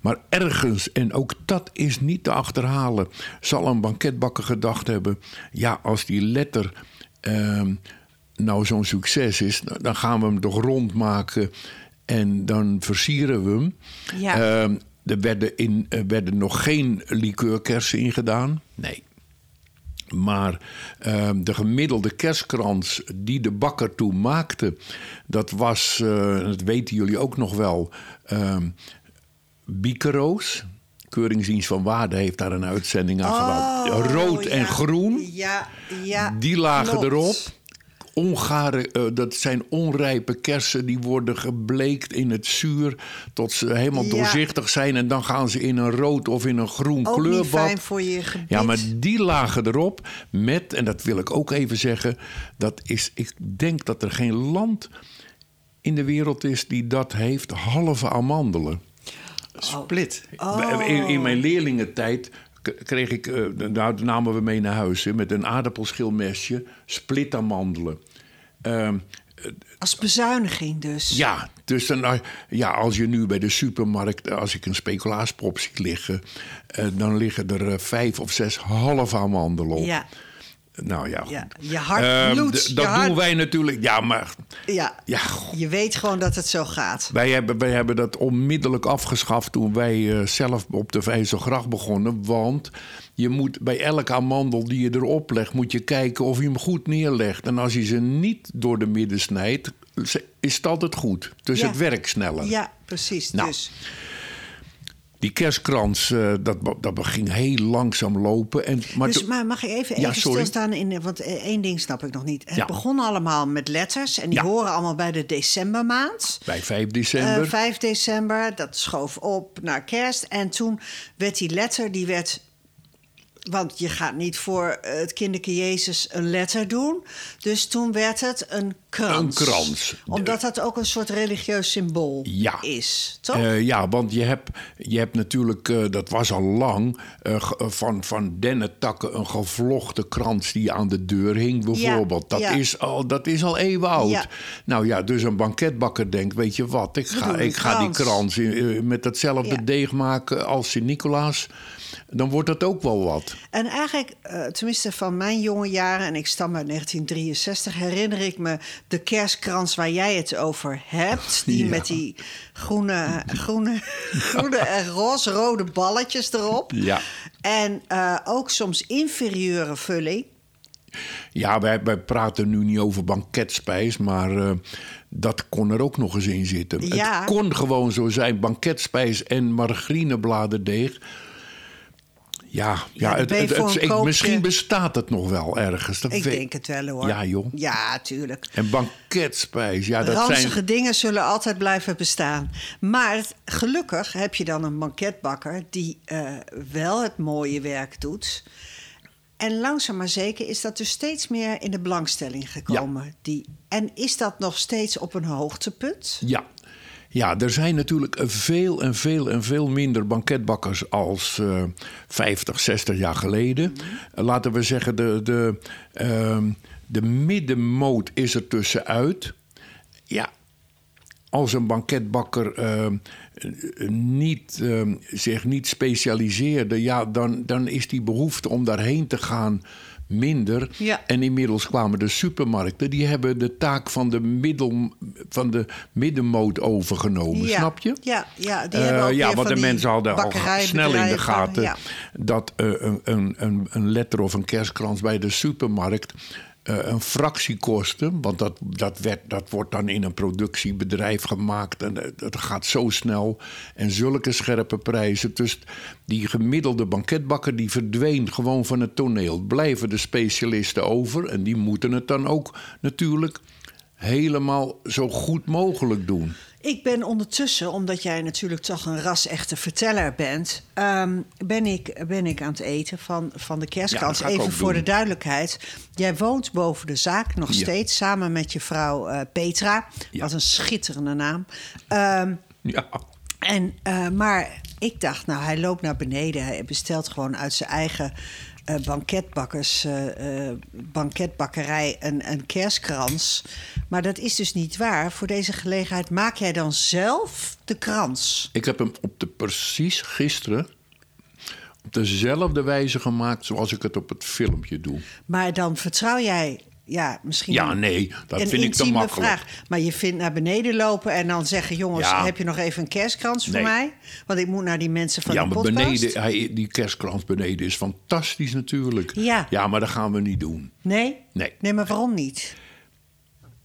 Maar ergens, en ook dat is niet te achterhalen, zal een banketbakker gedacht hebben: ja, als die letter ehm, nou zo'n succes is, dan gaan we hem toch rondmaken en dan versieren we hem. Ja. Ehm, er werden, in, er werden nog geen likeurkersen ingedaan. Nee. Maar ehm, de gemiddelde kerstkrans die de bakker toen maakte, dat was, eh, dat weten jullie ook nog wel, ehm Biekeroos. Keuringsdienst van Waarde heeft daar een uitzending aan gedaan. Oh, Rood en groen. Ja, ja. Die lagen klopt. erop. Ongare, eh, dat zijn onrijpe kersen, die worden gebleekt in het zuur tot ze helemaal Ja. doorzichtig zijn. En dan gaan ze in een rood of in een groen Ook niet kleurbad. fijn voor je gebied. Ja, maar die lagen erop met, en dat wil ik ook even zeggen, dat is, ik denk dat er geen land in de wereld is die dat heeft, halve amandelen. Split. Oh. In, in mijn leerlingentijd kreeg ik, eh, nou, dat namen we mee naar huis, hè, met een aardappelschilmesje, splitamandelen. Ehm, Als bezuiniging dus. ja, dus dan, eh, ja, als je nu bij de supermarkt, als ik een speculaaspop zie liggen, eh, dan liggen er eh, vijf of zes halve amandelen op. Ja, Nou ja, ja. Je hart Ehm, bloedt. je dat hart- doen wij natuurlijk. Ja, maar Ja. ja. Je weet gewoon dat het zo gaat. wij, hebben, wij hebben dat onmiddellijk afgeschaft toen wij eh, zelf op de Vijzelgracht begonnen. Want je moet bij elke amandel die je erop legt, moet je kijken of je hem goed neerlegt. En als je ze niet door de midden snijdt, is het altijd goed. Dus Ja. het werkt sneller. Ja, precies. Nou, dus. Die kerstkrans, eh, dat, dat ging heel langzaam lopen. En, maar dus, maar mag ik even, Ja, even sorry. stilstaan? In, want eh, één ding snap ik nog niet. Het Ja. begon allemaal met letters. En die Ja. horen allemaal bij de decembermaand. bij 5 december. Eh, 5 december, dat schoof op naar kerst. En toen werd die letter, die werd... Want je gaat niet voor het kinderke Jezus een letter doen. Dus toen werd het een krans. Een krans. Omdat dat ook een soort religieus symbool Ja. is, toch? Eh, ja, want je hebt, je hebt natuurlijk, eh, dat was al lang, eh, van, van dennetakken een gevlochten krans die aan de deur hing, bijvoorbeeld. dat, ja. Is al, dat is al eeuwen oud. Nou ja, dus een banketbakker denkt, weet je wat, ik ga, ik ga die krans. in- met hetzelfde Ja. deeg maken als Sint-Nicolaas. Dan wordt dat ook wel wat. En eigenlijk, eh, tenminste van mijn jonge jaren, en ik stam uit 1963, herinner ik me de kerstkrans waar jij het over hebt. [laughs] Die Ja. met die groene, groene, [laughs] groene en roze-rode balletjes erop. Ja. En eh, ook soms inferieure vulling. Ja, wij, wij praten nu niet over banketspijs, maar eh, dat kon er ook nog eens in zitten. Ja. Het kon gewoon zo zijn, banketspijs en margarinebladerdeeg. Ja, ja, het, ik- misschien bestaat het nog wel ergens. Dat Ik weet- denk het wel hoor. Ja, joh. Ja, tuurlijk. En banketspijs, ja, dat Ranzige zijn... dingen zullen altijd blijven bestaan. Maar gelukkig heb je dan een banketbakker die eh, wel het mooie werk doet. En langzaam maar zeker is dat dus steeds meer in de belangstelling gekomen. Die, en is dat nog steeds op een hoogtepunt? Ja. Ja, er zijn natuurlijk veel en veel en veel minder banketbakkers als eh 50, 60 jaar geleden. Eh, Laten we zeggen, de, de, ehm, de middenmoot is er tussenuit. Ja, als een banketbakker eh, niet, eh, zich niet specialiseerde, ja, dan, dan is die behoefte om daarheen te gaan minder. Ja. En inmiddels kwamen de supermarkten, die hebben de taak van de, middel, van de middenmoot overgenomen, Ja. snap je? Ja, ja, die Eh, hebben ook ja, want van de mensen hadden al snel in de gaten ja. dat eh, een, een, een, een letter of een kerstkrans bij de supermarkt eh, een fractie kostte. Want dat, dat, werd, dat wordt dan in een productiebedrijf gemaakt en eh, dat gaat zo snel. En zulke scherpe prijzen. Dus die gemiddelde banketbakker die verdween gewoon van het toneel. Blijven de specialisten over en die moeten het dan ook natuurlijk helemaal zo goed mogelijk doen. Ik ben ondertussen, omdat jij natuurlijk toch een ras-echte verteller bent, ehm, ben, ik, ben ik aan het eten van, van de kerstkans. Even voor doen. de duidelijkheid. Jij woont boven de zaak nog Ja. steeds, samen met je vrouw eh, Petra. Ja. Wat een schitterende naam. Ehm, Ja. en, eh, maar ik dacht, nou, hij loopt naar beneden. Hij bestelt gewoon uit zijn eigen eh, banketbakkers, eh, eh, banketbakkerij een, een kerstkrans. Maar dat is dus niet waar. Voor deze gelegenheid maak jij dan zelf de krans. Ik heb hem op de precies gisteren op dezelfde wijze gemaakt zoals ik het op het filmpje doe. Maar dan vertrouw jij, ja, misschien. Ja, nee, dat een vind ik te makkelijk. vraag. Maar je vindt naar beneden lopen en dan zeggen: jongens, Ja. heb je nog even een kerstkrans voor Nee. mij? Want ik moet naar die mensen van ja, de maar podcast. beneden, hij, die kerstkrans beneden is fantastisch natuurlijk. Ja. ja, maar dat gaan we niet doen. Nee? Nee. Nee, maar waarom niet?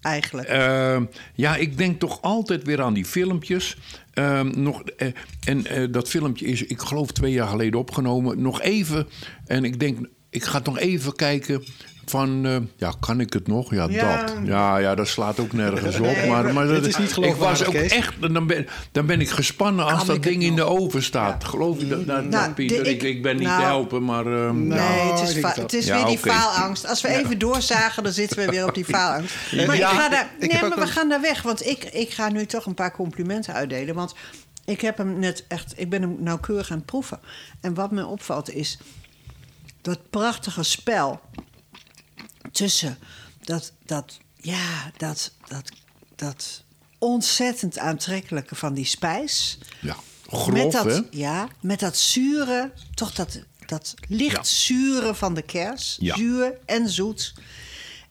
Eigenlijk. Eh, ja, ik denk toch altijd weer aan die filmpjes. Ehm, nog, eh, en eh, dat filmpje is, ik geloof, twee jaar geleden opgenomen. Nog even. En ik denk, ik ga nog even kijken. Van, eh, ja, kan ik het nog? Ja, Ja. dat. Ja, ja, dat slaat ook nergens op. Nee, maar, maar dat- is niet Ik was geloofwaardig, ook Kees. echt, dan ben, dan ben ik gespannen als Kan dat ding in de oven staat. Geloof je dat? Nou, Nou, Pieter, de- ik, ik- ben niet nou, te helpen, maar... ehm, nee, het is, dat- het is Ja, weer die faalangst. Als we even doorzagen, dan zitten we weer op die [laughs] faalangst. Maar, Ja, ik ga daar, ik nee, maar we een- gaan daar weg. Want ik, ik ga nu toch een paar complimenten uitdelen. Want ik heb hem net echt... Ik ben hem nauwkeurig aan het proeven. En wat me opvalt is... dat prachtige spel tussen dat... dat ja, dat, dat, dat ontzettend aantrekkelijke van die spijs... ja, met grof, dat, hè? Ja, met dat zure, toch dat, dat licht Ja. zure van de kers. Ja. Zuur en zoet.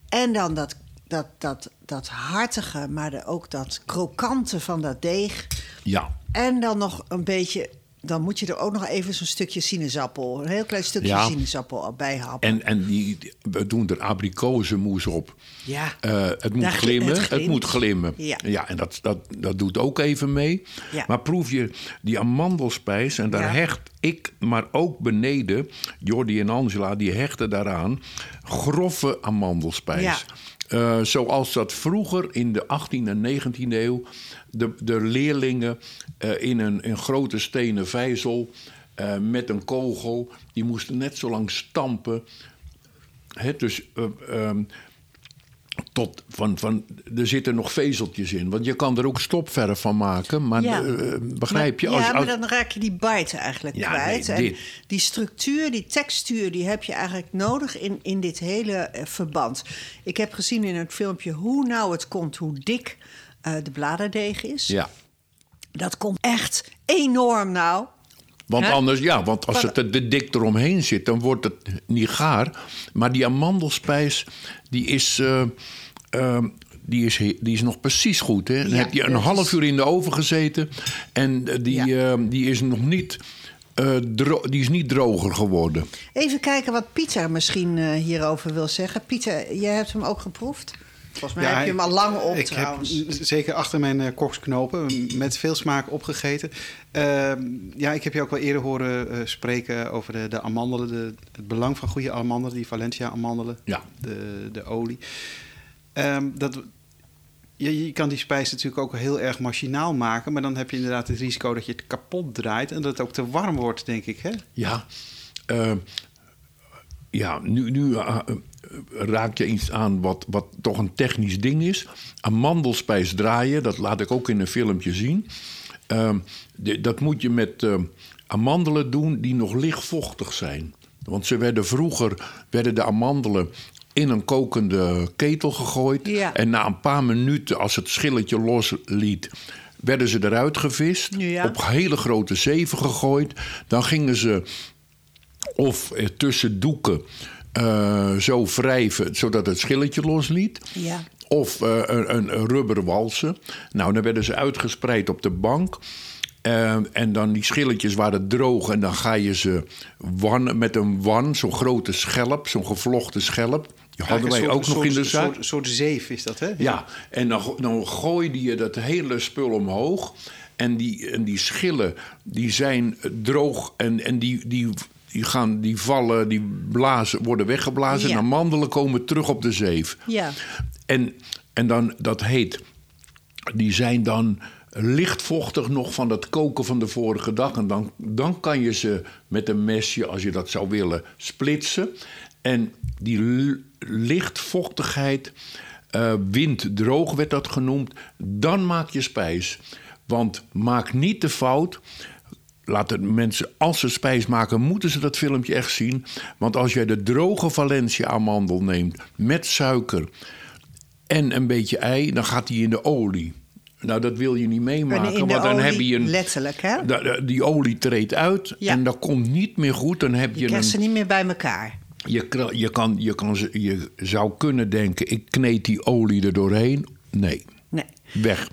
En dan dat, dat, dat, dat hartige, maar de, ook dat krokante van dat deeg. Ja. En dan nog een beetje... Dan moet je er ook nog even zo'n stukje sinaasappel... een heel klein stukje Ja. sinaasappel bij happen. En, en die, we doen er abrikozenmoes op. Ja. Eh, het moet Daar glimmen. het moet glimmen. Ja. en dat, dat, dat doet ook even mee. Ja. Maar proef je die amandelspijs, en daar Ja. hecht ik, maar ook beneden, Jordi en Angela, die hechten daaraan grove amandelspijs. Ja. Eh, zoals dat vroeger in de 18e en 19e eeuw de, de leerlingen eh, in een, een grote stenen vijzel eh, met een kogel, die moesten net zo lang stampen. Hè, dus eh, ehm, tot van, van, er zitten nog vezeltjes in. Want je kan er ook stopverf van maken. Maar Ja. begrijp je? Maar, als, ja, maar dan raak je die bite eigenlijk Ja, kwijt. nee, en die structuur, die textuur, die heb je eigenlijk nodig in, in dit hele verband. Ik heb gezien in het filmpje hoe nou het komt, hoe dik eh, de bladerdeeg is. ja. Dat komt echt enorm nou. Want anders, ja, want als het er te dik eromheen zit, dan wordt het niet gaar. Maar die amandelspijs, die is, eh, eh, die is, die is nog precies goed. Hè? Dan Ja, heb je een half uur in de oven gezeten en die, Ja. die is nog niet, die is niet droger geworden. Even kijken wat Pieter misschien hierover wil zeggen. Pieter, jij hebt hem ook geproefd? Volgens mij Ja, heb je hem al lang op ik trouwens. heb zeker achter mijn eh, koksknopen met veel smaak opgegeten. Ehm, ja, ik heb je ook wel eerder horen eh, spreken over de, de amandelen. De, het belang van goede amandelen, die Valencia-amandelen. Ja. De, de olie. Ehm, dat, je, je kan die spijs natuurlijk ook heel erg machinaal maken. Maar dan heb je inderdaad het risico dat je het kapot draait. En dat het ook te warm wordt, denk ik. Hè? Ja, eh, ja nu, nu eh, raak je iets aan wat, wat toch een technisch ding is. Amandelspijs draaien, dat laat ik ook in een filmpje zien. Eh, de- dat moet je met eh, amandelen doen die nog lichtvochtig zijn. Want ze werden vroeger werden de amandelen in een kokende ketel gegooid. Ja. En na een paar minuten, als het schilletje losliet, werden ze eruit gevist. Ja. Op hele grote zeven gegooid. Dan gingen ze of tussen doeken eh, zo wrijven, zodat het schilletje losliet. Ja. Of eh, een, een, een rubber walsen. Nou, dan werden ze uitgespreid op de bank. Eh, en dan die schilletjes waren droog. En dan ga je ze wannen met een wan, zo'n grote schelp, zo'n gevlochten schelp. Die hadden wij Een ook soort- nog in de soort- zaak. soort, soort zeef is dat, hè? Ja, en dan, dan gooide je dat hele spul omhoog. En die, en die schillen, die zijn droog en, en die, die, die, gaan, die vallen, die blazen, worden weggeblazen. Ja. En de mandelen komen terug op de zeef. Ja. En, en dan, dat heet, die zijn dan lichtvochtig nog van het koken van de vorige dag. En dan, dan kan je ze met een mesje, als je dat zou willen, splitsen. En die lichtvochtigheid, eh winddroog werd dat genoemd, dan maak je spijs. Want maak niet de fout. Laten mensen, als ze spijs maken, moeten ze dat filmpje echt zien. Want als jij de droge Valencia amandel neemt met suiker en een beetje ei, dan gaat die in de olie. Nou, dat wil je niet meemaken, want dan olie, heb je een. letterlijk, hè? da- Die olie treedt uit Ja. en dat komt niet meer goed. Dan heb je, Je krijgt ze niet meer bij elkaar. Je, je, kan, je, kan, je zou kunnen denken: ik kneed die olie er doorheen. Nee, Nee. weg.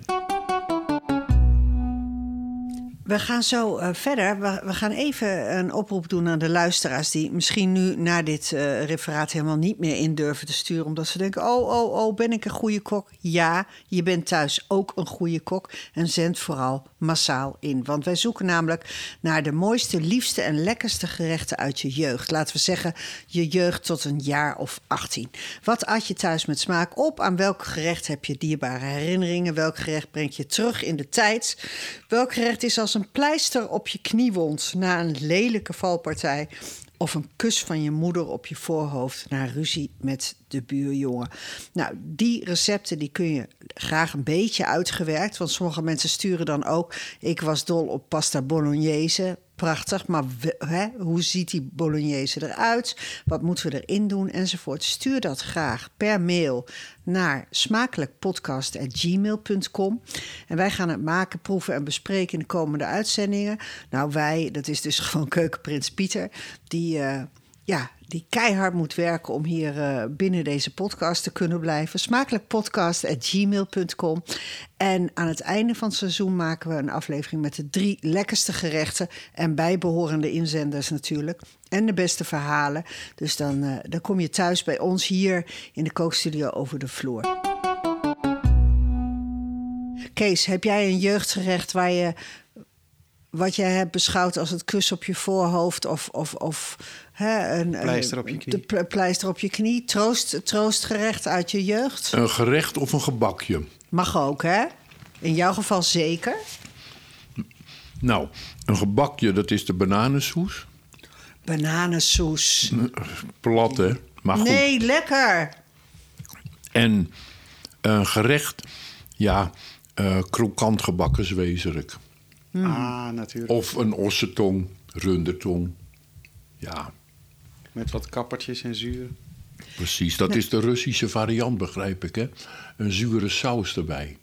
We gaan zo eh, verder. We, gaan even een oproep doen aan de luisteraars... die misschien nu na dit eh, referaat helemaal niet meer in durven te sturen... omdat ze denken, oh, oh, oh, ben ik een goede kok? Ja, je bent thuis ook een goede kok. En zend vooral massaal in. Want wij zoeken namelijk naar de mooiste, liefste en lekkerste gerechten uit je jeugd. Laten we zeggen, je jeugd tot een jaar of 18. Wat at je thuis met smaak op? Aan welk gerecht heb je dierbare herinneringen? Welk gerecht brengt je terug in de tijd? Welk gerecht is als een pleister op je kniewond na een lelijke valpartij? Of een kus van je moeder op je voorhoofd na ruzie met de buurjongen. Nou, die recepten die kun je graag een beetje uitgewerkt. Want sommige mensen sturen dan ook... ik was dol op pasta bolognese prachtig. Maar hè, hoe ziet die bolognese eruit? Wat moeten we erin doen? Enzovoort. Stuur dat graag per mail naar smakelijkpodcast.gmail.com. En wij gaan het maken, proeven en bespreken in de komende uitzendingen. Nou, wij, dat is dus [laughs] gewoon keukenprins Pieter... die... eh, ja, die keihard moet werken om hier eh, binnen deze podcast te kunnen blijven. Smakelijkpodcast.gmail.com. En aan het einde van het seizoen maken we een aflevering met de drie lekkerste gerechten. En bijbehorende inzenders natuurlijk. En de beste verhalen. Dus dan, eh, dan kom je thuis bij ons hier in de kookstudio over de vloer. Kees, heb jij een jeugdgerecht waar je wat jij hebt beschouwd als het kus op je voorhoofd of, of, of hè, een Pleister op je knie. De ple- pleister op je knie. Troost, troostgerecht uit je jeugd. Een gerecht of een gebakje. Mag ook, hè? In jouw geval zeker. Nou, een gebakje, dat is de bananensoes. Bananensoes. Plat, hè? Maar goed. Nee, lekker. En een gerecht, ja, eh, krokant gebakken zwezerik. Ah, natuurlijk. Of een ossetong, rundertong. Ja, Met wat kappertjes en zuur. precies. Dat is de Russische variant, begrijp ik, hè? Een zure saus erbij.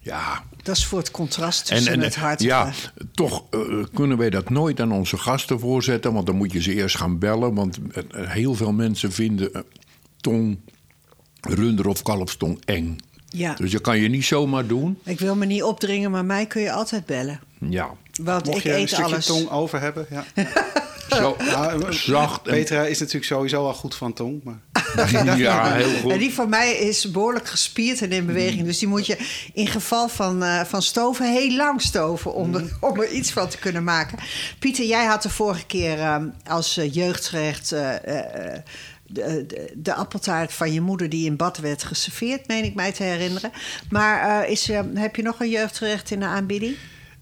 Ja. Dat is voor het contrast tussen het hart ja, toch eh, kunnen wij dat nooit aan onze gasten voorzetten. Want dan moet je ze eerst gaan bellen. Want eh, heel veel mensen vinden eh, tong, runder of kalfstong eng. Ja. Dus dat kan je niet zomaar doen. Ik wil me niet opdringen, maar mij kun je altijd bellen. Ja. Want Mocht ik je een eet stukje alles. tong over hebben. Ja. [laughs] Zo Ja, eh, zacht. En, Petra is natuurlijk sowieso al goed van tong. Maar [laughs] ja, heel En goed. die van mij is behoorlijk gespierd en in beweging. Dus die moet je in geval van, eh, van stoven heel lang stoven om, er, om er iets van te kunnen maken. Pieter, jij had de vorige keer eh, als jeugdgerecht eh, de, de, de appeltaart van je moeder die in bad werd geserveerd, meen ik mij te herinneren. Maar eh, is, heb je nog een jeugdgerecht in de aanbieding?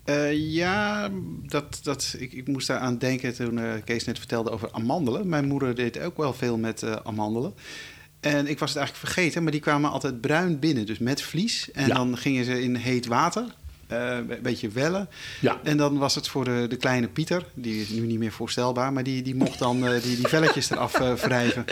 Eh, ja, dat, dat, ik, ik moest daar aan denken toen eh, Kees net vertelde over amandelen. Mijn moeder deed ook wel veel met eh, amandelen. En ik was het eigenlijk vergeten, maar die kwamen altijd bruin binnen. Dus met vlies. En Ja. dan gingen ze in heet water. Eh, een beetje wellen. Ja. En dan was het voor de, de kleine Pieter, die is nu niet meer voorstelbaar, maar die, die mocht dan eh, die, die velletjes eraf eh, wrijven.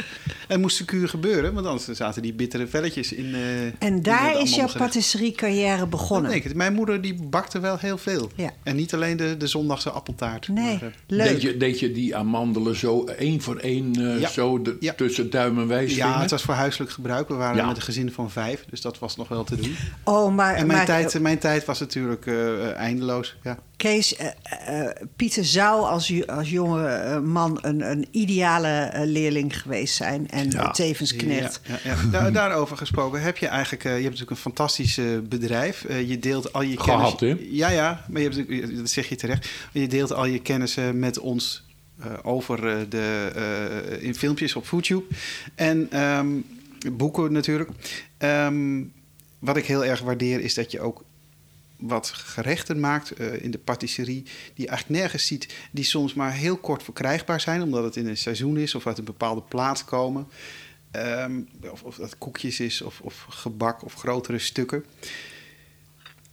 En moest secuur gebeuren, want anders zaten die bittere velletjes in. eh, En daar is jouw patisserie-carrière begonnen. denk ik. Mijn moeder die bakte wel heel veel. Ja. En niet alleen de, de zondagse appeltaart. Nee, maar, eh, leuk. Deed je, deed je die amandelen zo één voor één eh, Ja. zo de- Ja. tussen duim en wijsvinger? ja, het was voor huiselijk gebruik. We waren Ja. met een gezin van vijf, dus dat was nog wel te doen. Oh, maar, En mijn, maar tijd, mijn tijd was natuurlijk eh, eindeloos. Ja. Kees, eh, eh, Pieter zou als, als jonge man een, een ideale leerling geweest zijn. En Ja. tevens knecht. Ja, ja, ja. Daar, [laughs] daarover gesproken, heb je eigenlijk... je hebt natuurlijk een fantastisch bedrijf. Je deelt al je kennis... Gehad, hè? Ja, ja, maar je hebt, dat zeg je terecht. Je deelt al je kennis met ons eh, over de, eh, in filmpjes op YouTube. En ehm, boeken natuurlijk. Ehm, wat ik heel erg waardeer is dat je ook wat gerechten maakt eh, in de patisserie... die je eigenlijk nergens ziet, die soms maar heel kort verkrijgbaar zijn... omdat het in een seizoen is of uit een bepaalde plaats komen... Ehm, of, of dat koekjes is, of, of gebak, of grotere stukken.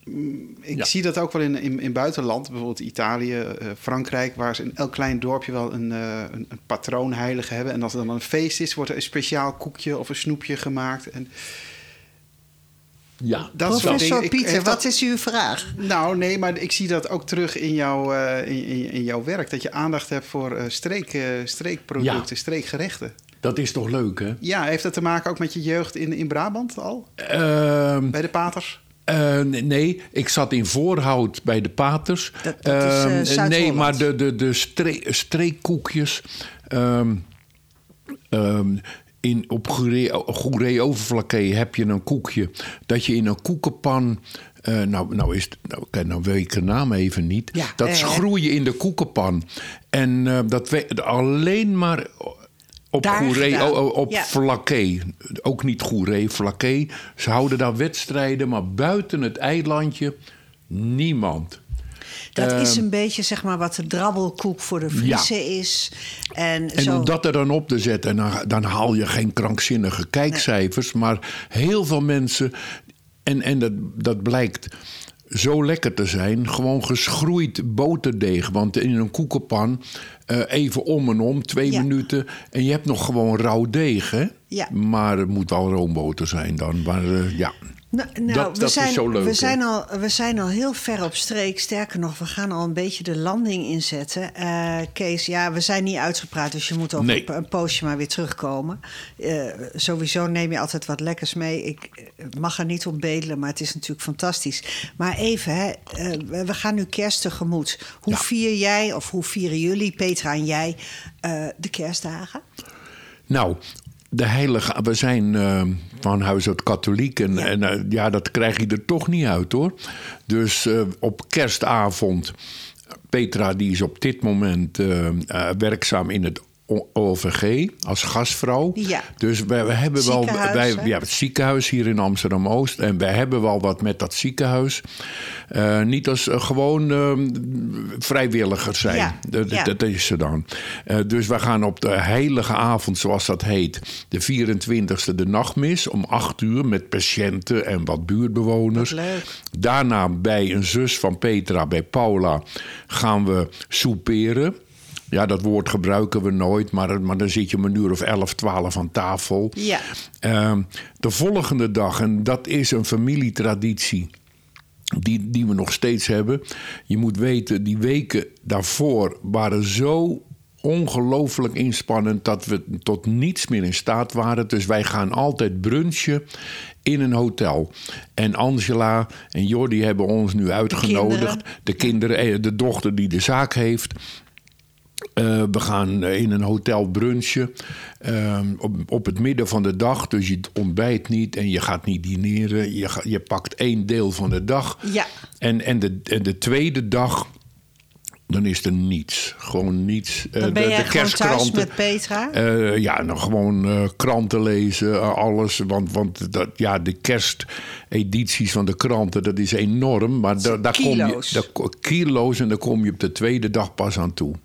Mm, Ik Ja. zie dat ook wel in, in, in buitenland, bijvoorbeeld Italië, eh, Frankrijk, waar ze in elk klein dorpje wel een, een, een patroonheilige hebben. En als er dan een feest is, wordt er een speciaal koekje of een snoepje gemaakt. En Ja, dat Professor Pieter, wat dat- is uw vraag? Nou, nee, maar ik zie dat ook terug in, jouw eh, in, in, in jouw werk. Dat je aandacht hebt voor eh, streek, eh, streekproducten, Ja. streekgerechten. dat is toch leuk, hè? Ja, heeft dat te maken ook met je jeugd in, in Brabant al? Ehm, Bij de paters? Eh, nee, ik zat in Voorhout bij de Paters. Dat- dat is, Zuid-Holland. nee, maar de, de, de stre- streekkoekjes. ehm, ehm, in, op Goeree Overflakke heb je een koekje dat je in een koekenpan. eh, nou, nou, is het, nou, nou weet ik de naam even niet. Ja, dat eh, schroeien in de koekenpan. En eh, dat we, alleen maar op Goeree, oh, oh, op Ja. Flaké. Ook niet Goeree, Flaké. Ze houden daar wedstrijden, maar buiten het eilandje niemand. Dat Ehm, is een beetje zeg maar wat de drabbelkoek voor de Friese is. En, En zo, om dat er dan op te zetten, dan, dan haal je geen krankzinnige kijkcijfers. Maar heel veel mensen, en, en dat, dat blijkt zo lekker te zijn, gewoon geschroeid boterdeeg. Want in een koekenpan, eh, even om en om, twee Ja. minuten. En je hebt nog gewoon rauw deeg, hè? Ja. Maar het moet wel roomboter zijn dan. Maar eh, ja. Nou, nou, Dat- we, dat is zijn, zo leuk, we, zijn al, we zijn al heel ver op streek. Sterker nog, we gaan al een beetje de landing inzetten. Eh, Kees, ja, we zijn niet uitgepraat, dus je moet over Nee. een, poosje maar weer terugkomen. Eh, sowieso neem je altijd wat lekkers mee. Ik eh, mag er niet op bedelen, maar het is natuurlijk fantastisch. Maar even, hè, we gaan nu kerst tegemoet. Hoe Ja. vier jij, of hoe vieren jullie, Petra en jij, de kerstdagen? Nou, de heilige, we zijn eh, van huis uit katholiek en, Ja. en eh, ja, dat krijg je er toch niet uit hoor. Dus eh, op kerstavond, Petra die is op dit moment werkzaam in het OVG als gastvrouw. Ja. Dus wij, we hebben wel wij, ja, het ziekenhuis hier in Amsterdam Oost. En wij hebben wel wat met dat ziekenhuis. Eh, niet als eh, gewoon eh, vrijwilligers zijn. Ja, Dat, ja. dat is ze dan. Eh, dus we gaan op de heilige avond, zoals dat heet, de 24e, de nachtmis om 8 uur met patiënten en wat buurtbewoners. Wat leuk. Daarna bij een zus van Petra, bij Paula, gaan we souperen. Ja, dat woord gebruiken we nooit, maar, maar dan zit je om een uur of 11, 12 aan tafel. Ja. Ehm, de volgende dag, en dat is een familietraditie die, die we nog steeds hebben. Je moet weten, die weken daarvoor waren zo ongelooflijk inspannend dat we tot niets meer in staat waren. Dus wij gaan altijd brunchen in een hotel. En Angela en Jordi hebben ons nu uitgenodigd. kinderen. De kinderen, eh, de dochter die de zaak heeft. Eh, we gaan in een hotel brunchen ehm, op, op het midden van de dag. Dus je ontbijt niet en je gaat niet dineren. Je, ga- je pakt één deel van de dag. Ja. En, en, de, en de tweede dag, dan is er niets. Gewoon niets. Eh, Dan ben de, jij de gewoon thuis kerstkranten. met Petra? Eh, ja, nou gewoon kranten lezen, alles. Want, want dat, ja, de kerstedities van de kranten, dat is enorm. Maar da- daar kom je, daar, kilo's en daar kom je op de tweede dag pas aan toe.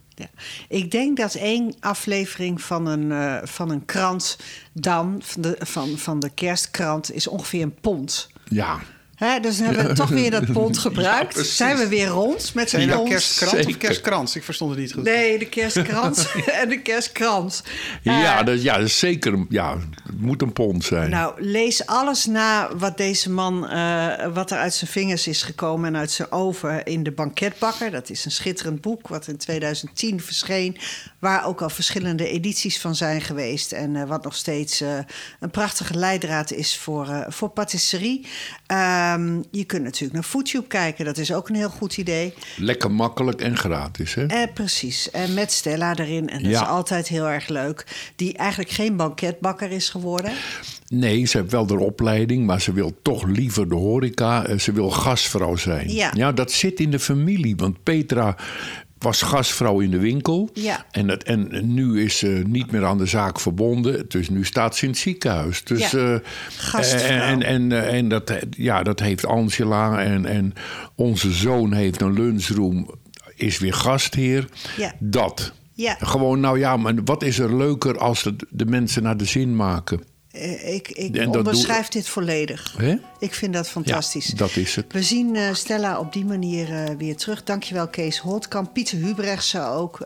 Ik denk dat één aflevering van een, eh, van een krant dan, van de, van, van de kerstkrant, is ongeveer een pond. Ja, Hè, dus dan hebben we toch weer dat pond [laughs] gebruikt. Zijn we weer rond met Zijn nou kerstkrant of zeker. kerstkrans? Ik verstond het niet goed. Nee, de kerstkrans [laughs] en de kerstkrans. Ja, Eh, dat, ja, dat is zeker. Ja, het moet een pond zijn. Nou, lees alles na wat deze man, eh, wat er uit zijn vingers is gekomen en uit zijn oven in de banketbakker. Dat is een schitterend boek wat in 2010 verscheen, waar ook al verschillende edities van zijn geweest en eh, wat nog steeds eh, een prachtige leidraad is voor, eh, voor patisserie. Ehm, je kunt natuurlijk naar FoodTube kijken, dat is ook een heel goed idee. Lekker makkelijk en gratis, hè? Eh, precies. En met Stella erin. En dat Ja. is altijd heel erg leuk. Die eigenlijk geen banketbakker is geworden. Nee, ze heeft wel de opleiding, maar ze wil toch liever de horeca. Eh, Ze wil gastvrouw zijn. Ja. dat zit in de familie. Want Petra was gastvrouw in de winkel. Ja. En, dat, en nu is ze niet meer aan de zaak verbonden. Dus nu staat ze in het ziekenhuis. Dus, Ja. eh, Gastvrouw. En, en, en, en dat, ja, dat heeft Angela. En, en onze zoon heeft een lunchroom, is weer gastheer. Ja. Dat. Ja. Gewoon, nou ja, maar wat is er leuker als het de mensen naar de zin maken? Eh, ik ik En onderschrijf dit volledig. Ik vind dat fantastisch. Ja, dat is het. We zien eh, Stella op die manier eh, weer terug. Dankjewel Kees Holtkamp. Pieter Hubrechtse ook.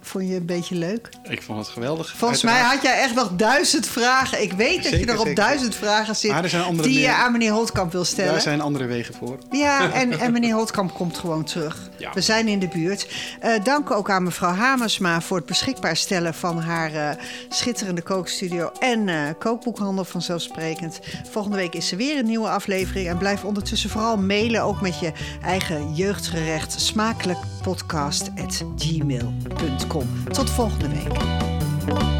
Vond je een beetje leuk? Ik vond het geweldig. Volgens mij had jij echt nog duizend vragen. Ik weet dat je nog op duizend vragen zit... Maar er zijn andere die je aan meneer Holtkamp wil stellen. Daar zijn andere wegen voor. Ja, en, en meneer Holtkamp komt gewoon terug. Ja. We zijn in de buurt. Eh, dank ook aan mevrouw Hamersma voor het beschikbaar stellen van haar eh, schitterende kookstudio en eh, kookboekhandel vanzelfsprekend. Volgende week is er weer een nieuwe aflevering. En blijf ondertussen vooral mailen, ook met je eigen jeugdgerecht. Smakelijk podcast at gmail.com. Tot volgende week.